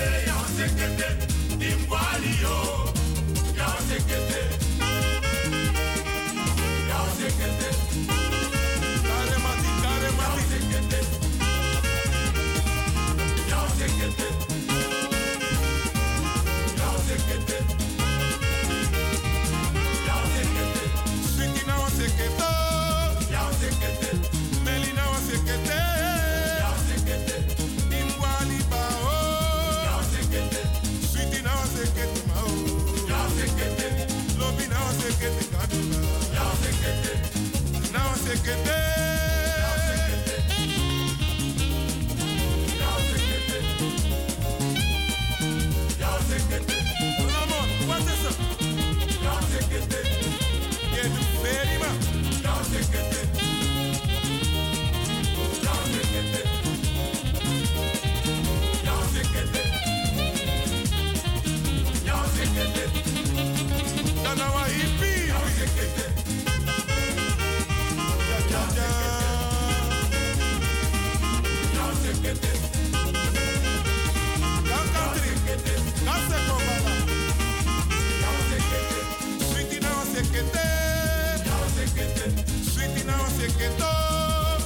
Seketo.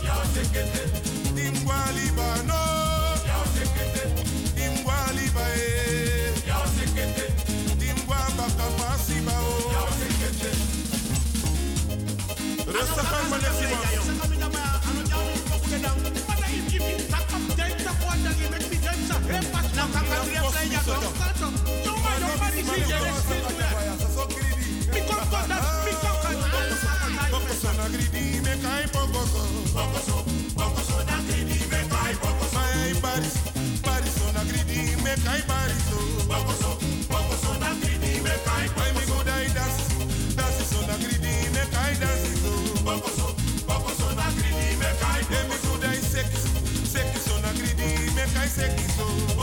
Ya sekete. Dingwa libano. Ya sekete. Dingwa libae. Sekete. Sekete. Kan. Bokoso my bogoso. Bogoso, bogoso na gridi me kai bogoso. My baris, baris na gridi me kai bariso. Bogoso, bogoso na gridi me kai bogoso. My me go dai dance, dance so na gridi me kai dance so. Bogoso, bogoso na gridi me kai bogoso. Go dai sex, sex so na gridi me kai sex so.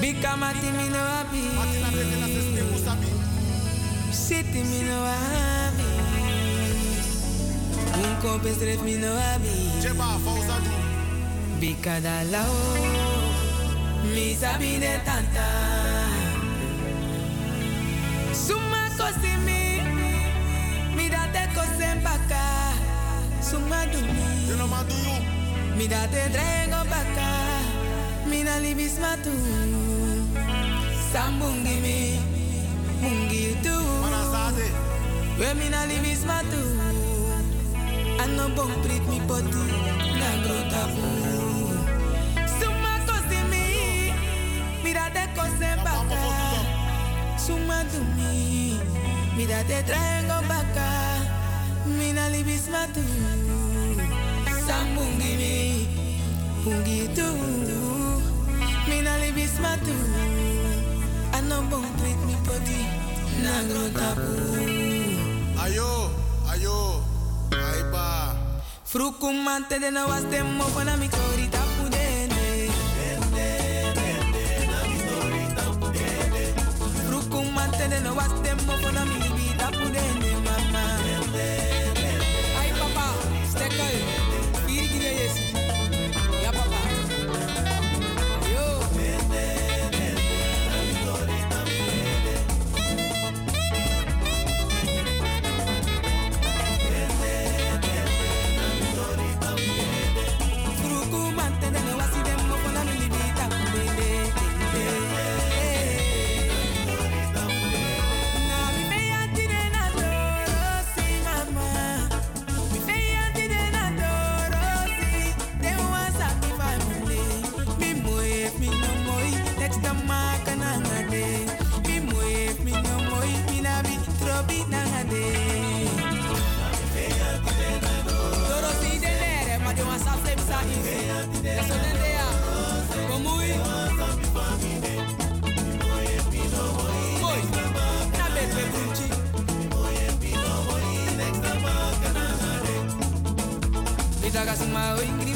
Bika mati mi no abi. Siti mi no abi. Un compestres mi no abi. Bika da lao. Mi sabi de tanta. Suma kosi mi. Mi da te kosen baka. Suma du mi. Mi da te drego baka. Mi na libis matu. Sambungi mi. Mungi tu. We mi na libis matu. Ano bong prit mi poti. Na grota pu. Suma kosi mi. Mi da te kosen baka. Suma mi. Mi da te traigo baka. Mi na matu. Sambungi mi. Mungi tu. Mi na libis matu. Ano bong prit mi poti. Na grota pu. Ayo, ayo, aiba. Frukumante de no was de mo fana mi korita pudene. Frukumante de no was de mo fana mi libita pudene hoy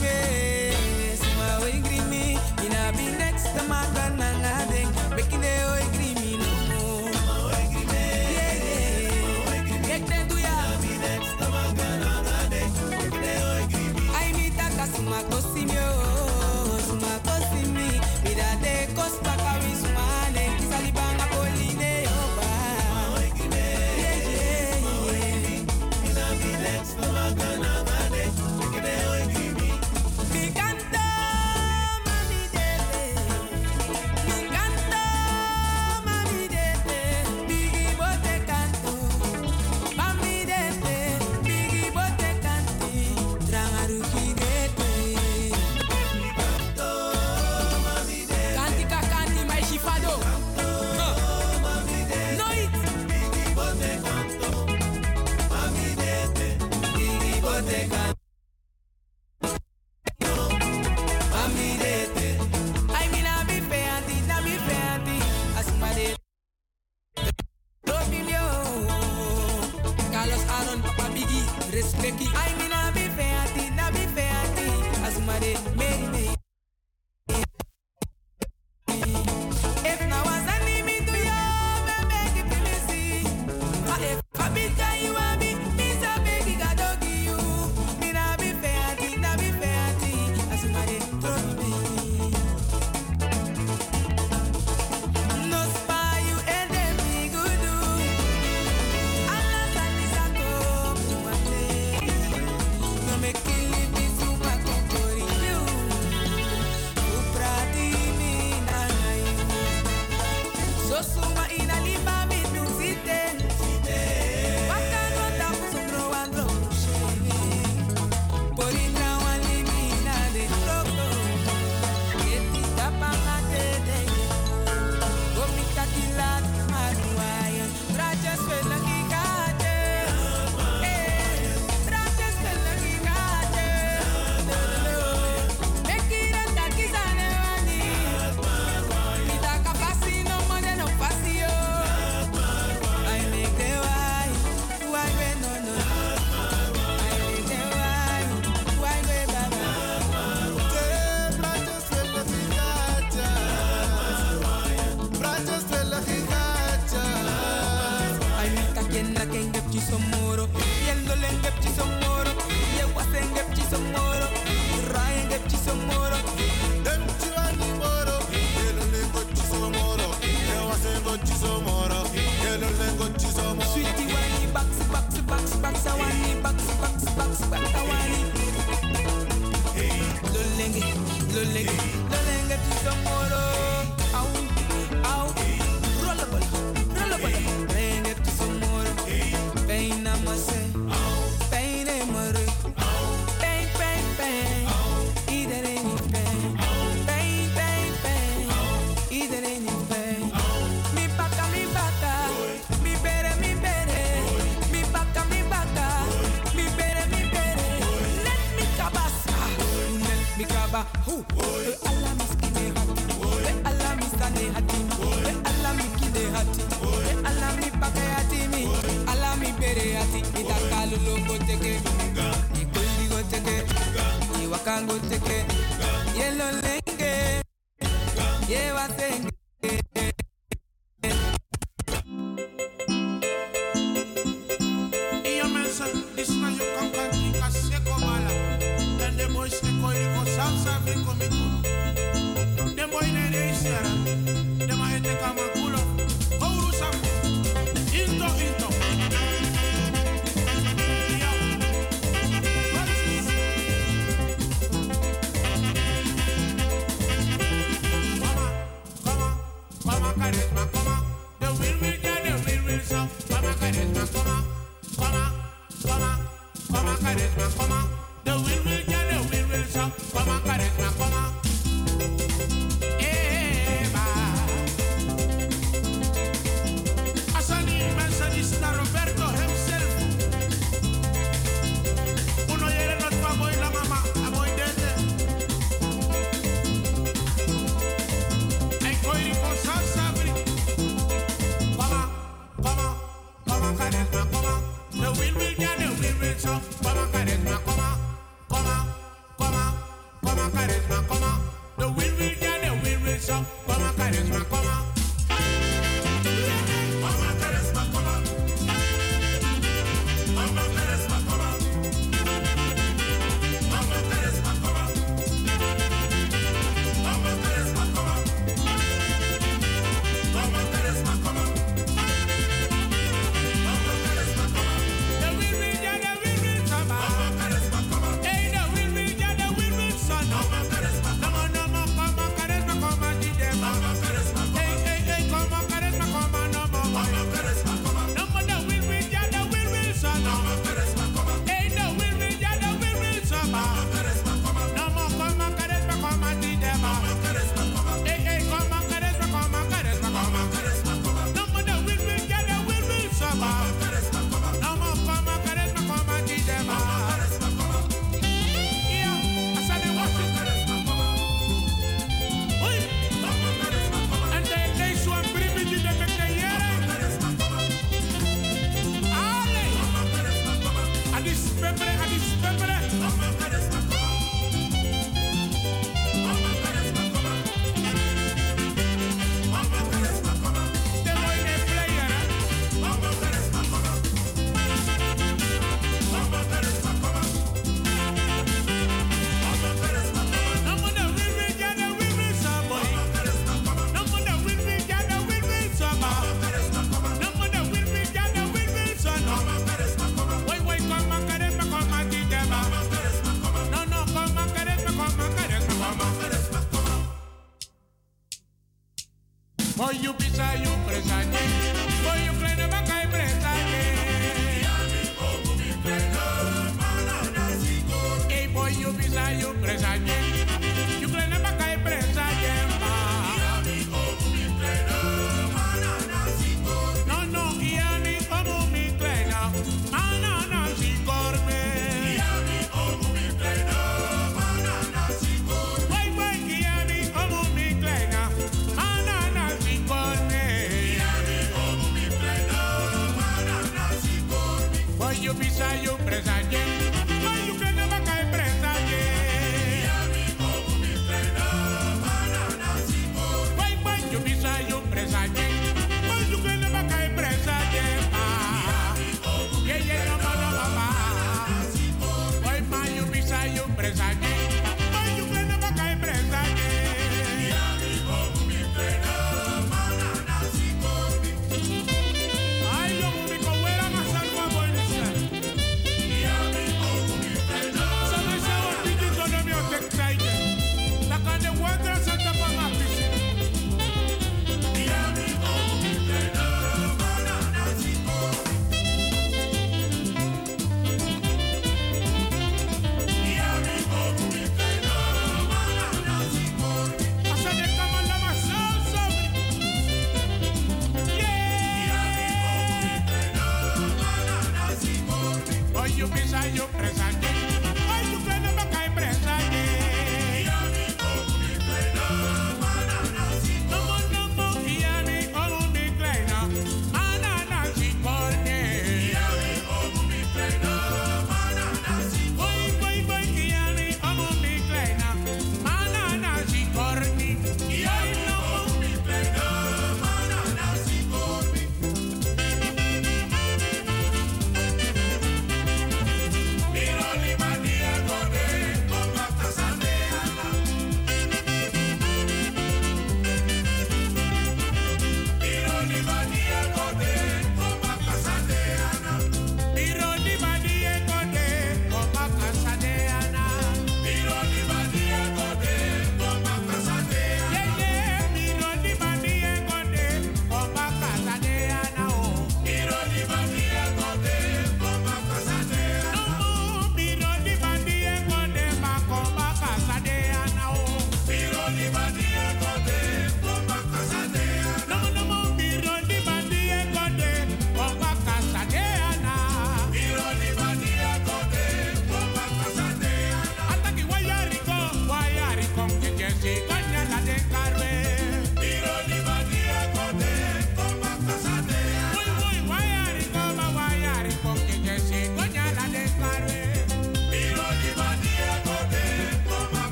Biggie, respecti.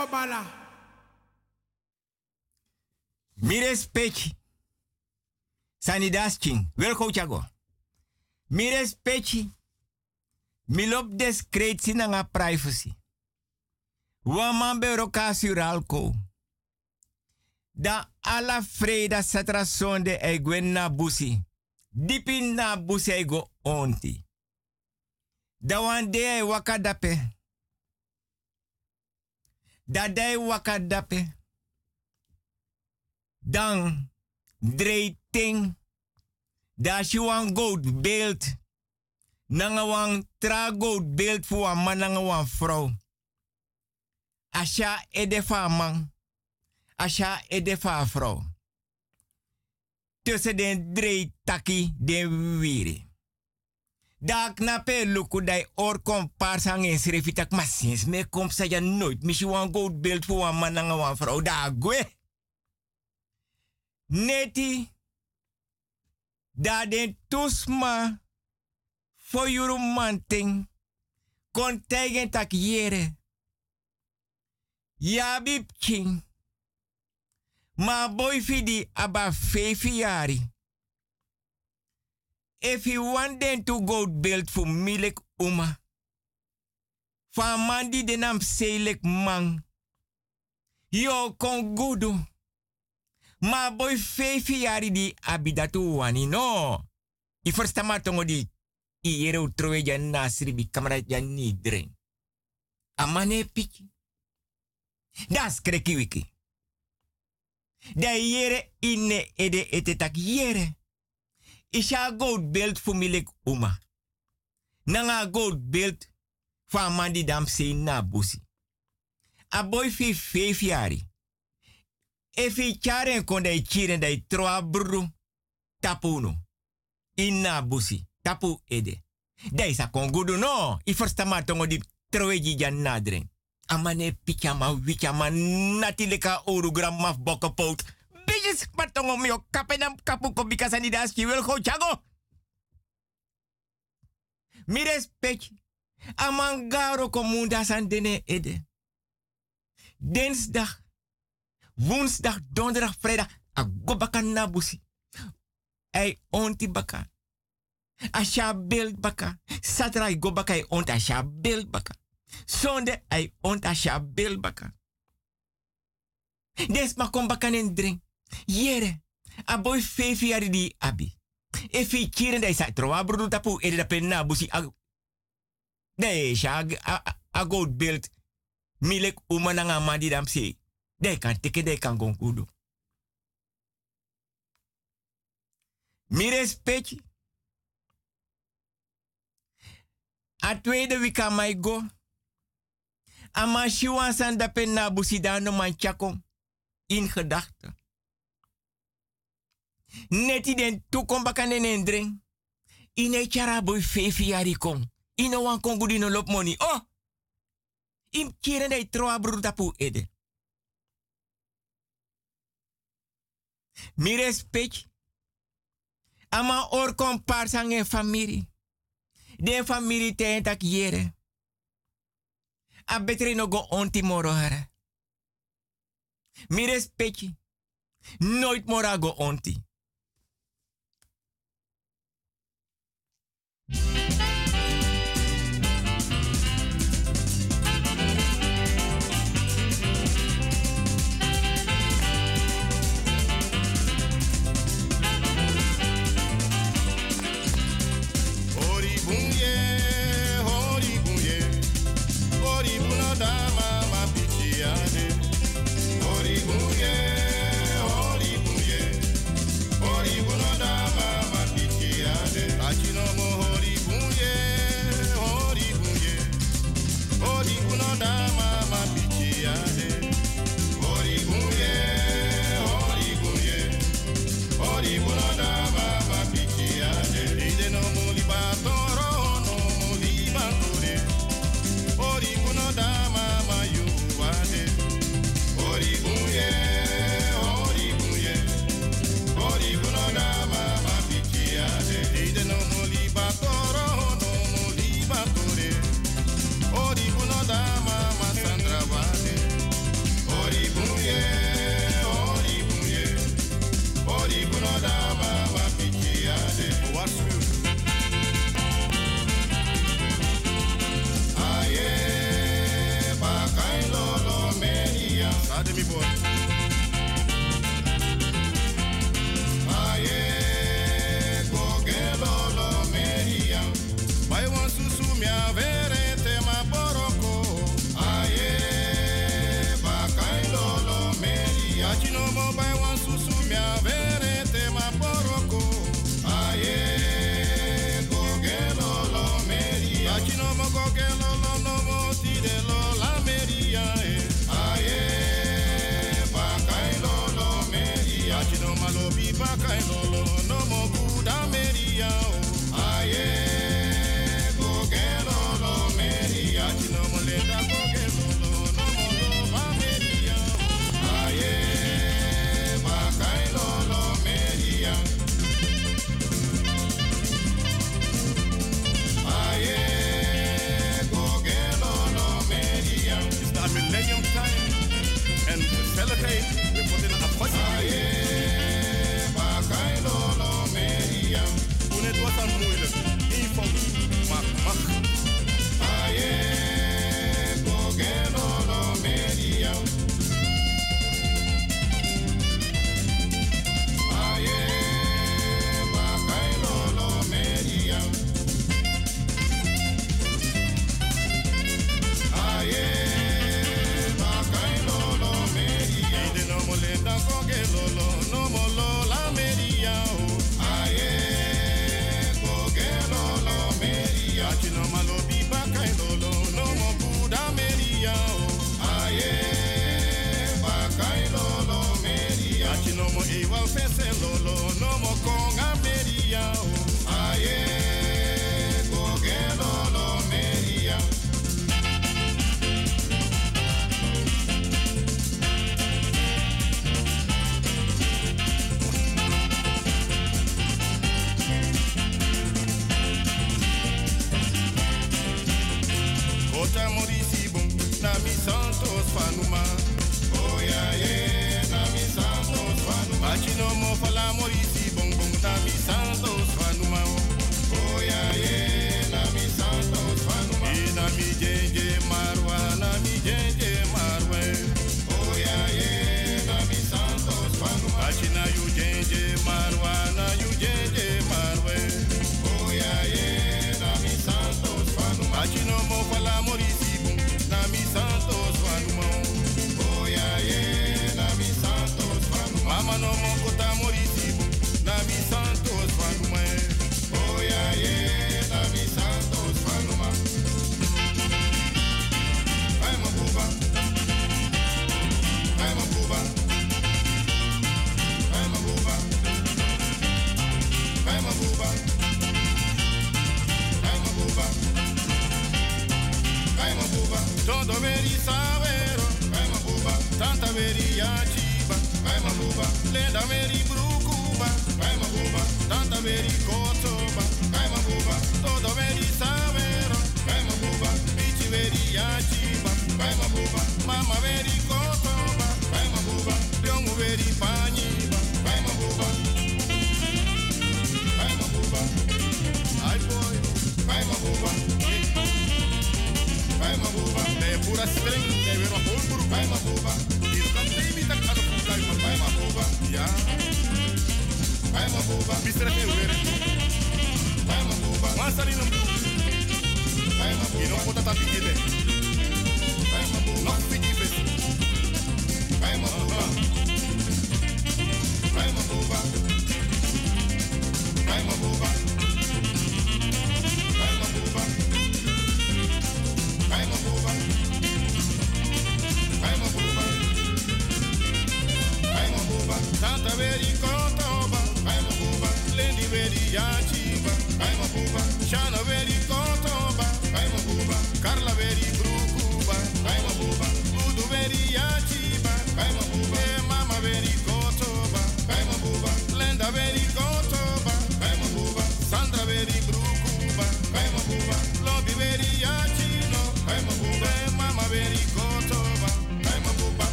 Kaseko bala. Mire spechi. Sanidasking. Welko chago. Mire spechi. Milop discretie na nga privacy. Waman bero kasuralko. Da ala freda satra sonde e gwen busi. Dipin na busi e go onti. Da de e wakadape. Da dai wakadape. Dan dreiting. Da shi wan gold beeld. Nanga wan tra gold beeld fu wan man nanga wan vrouw. Asha edefa man. Asha edefa vrouw. Tussen den drie taki den wiri. Da knape luku dai or kom parsang en srefitak masins me kom sa ya nooit. Mishi wan gold beeld fu wan man nanga wan vrouw. Da gwe. Neti. Da den tusma. For yuru manting. Kon tegen tak yere. Ya bib king. Ma boy fidi aba fefi yari. If you want them to go build for milk uma. Fa mandi de nam selek man. Yo kon gudu. Ma boy fefi yari di abidatu wani no. I first ma tongo di i yere utrowe jan nasri bi kamera jan ni dren. Amane piki. Das kreki wiki. Da yere inne ede ete tak yere. Isha gold beeld fu milik uma. Nanga gold beeld van mandi dam se na busi. A boy fi fefi yari. E fi charen kon dai chiren dai troa bru tapuno. Inna busi. Tapu ede. Dai sa kon gudu no. I first ma tongo di jan nadren. Amane pikama wikama natileka oru gram maf. Bitches patongo mio kapenam kapu ko bika sani daski wil go chago. Mi respect. Amangaro komunda san dene ede. Dinsdag, woensdag, donderdag, vrijdag. A go baka nabusi. Ei onti baka. Asha beeld baka. Saturday go baka ei ont asha baka. Zonde ai ont asha baka. Des ma kom baka nen drink. Yere. A boy fefi yari di abi. E fi kiren dai sa troa brudu tapu ede da pen na busi ag. Dai a, a, a gold beeld. Milek umananga mandi dam se. Dai kan teke dai kan gon kudu. Mi respect. A tweede wika mai go. Ama shiwan san da pen na busi da no man chakon. In gedachten. Neti den toekom bakan en endring. Ine chara boy fefi yari. Ine wan. Oh! Im kiren troa brur tapu ede. Mi respect. Ama or parsang en famiri. Den famiri ten tak yere. A betri no go onti moro hara. Mi respect. Nooit mora go onti.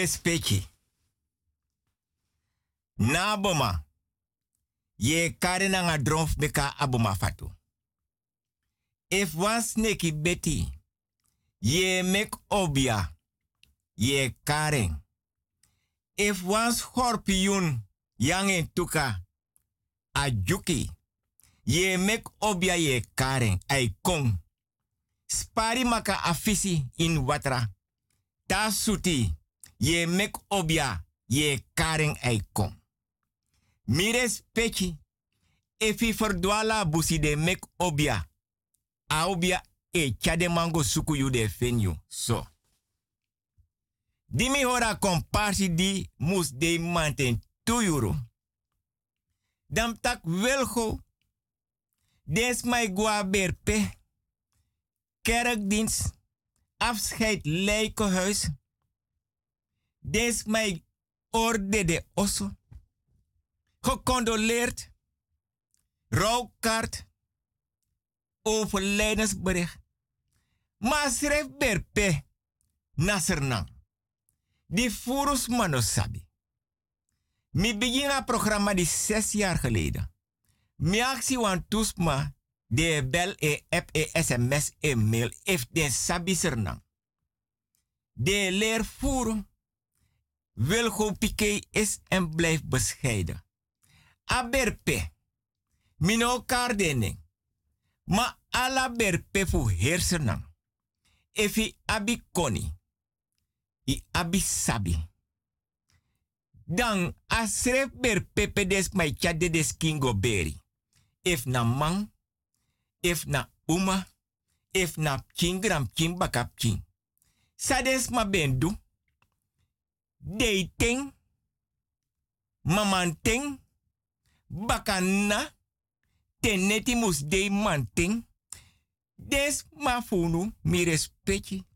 respecti. Na boma. Ye kare na nga dronf beka aboma fatu. If wan neki beti. Ye mek obia. Ye karen. If wan scorpion yang tuka. Ajuki. Ye mek obia ye karen. Ay. Spari maka afisi in watra. tasuti. Ye mek obia. Ye karen eikon. Mires pechi. Efi verdwala busi de mek obia. A e chade mango suku yu de. So. Dimi hora komparsi di mus de manten 2 euro. Dam tak welgo. Des mai gua berpe. Kerkdienst. Afscheid Lijkenhuis. Des mai orde de osso. Gecondoleerd. Rouwkaart. Overlijdensbericht. Maar schrijf berpe. Nasernang. Die furus manosabi. Mi begin een programma die zes jaar geleden. Mi actie wan tusma de bel e app e sms e mail if de sabi. De leer voeren wil go pike is en blijft bescheiden. Aberpe. Mino kardening. Ma ala berpe fu heersenang. Efi abi koni. I abi sabi. Dan asref ber pepe des mai chade des kingo beri. If na man, if na uma, if na chingram chin bakap chin. Sades ma bendu. Dating. Mamanting. Bakana. Teneti mus de manting. Des ma funu mi respecti.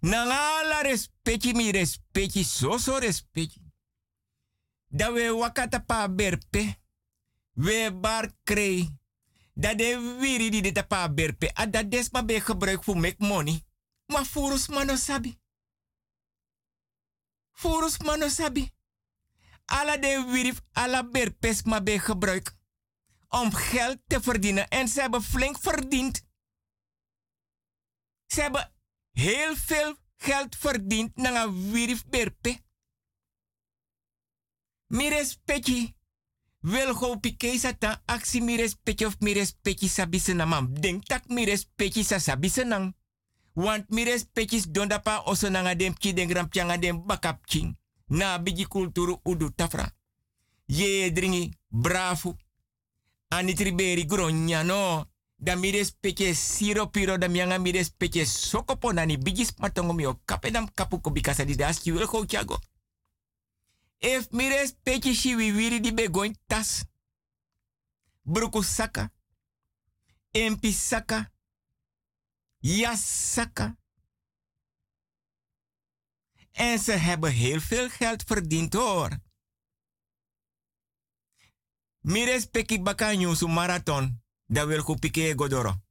Nangala respecti mi respecti. So so respecti. Da we wakata pa berpe. We bar krei. Da de wiri di de pa berpe. A des ma be gebruik voor make money. Ma furus mano sabi. Furus mano sabi. Alla de wiri, alla berpes ma be gebruik. Om geld te verdienen. En ze hebben flink verdiend. Ze hebben heel veel geld verdiend na een wirif berpe. Mi respecti. Wil go pike sata aksi mi respecti of mi respecti sabi senamam. Denk tak mi respecti sa sabi senang. Want mi respecti donda pa oso nanga dem ki den gram pianga dem bakap ching. Na bigi kulturu udu tafra. Ye dringi bravo. Anitriberi gronya no. Da mi respecti siro piro da mianga mi respecti sokopo nani bigis matongo mi o kapedam kapu ko bikasa di das ki wil go chago. If mi respecti si wi wiri di begoin tas. Bruku saka. Empi saka. Jas saka. En ze hebben heel veel geld verdiend hoor. Mi respecti baka nyusu marathon. Da wil ku pike godoro.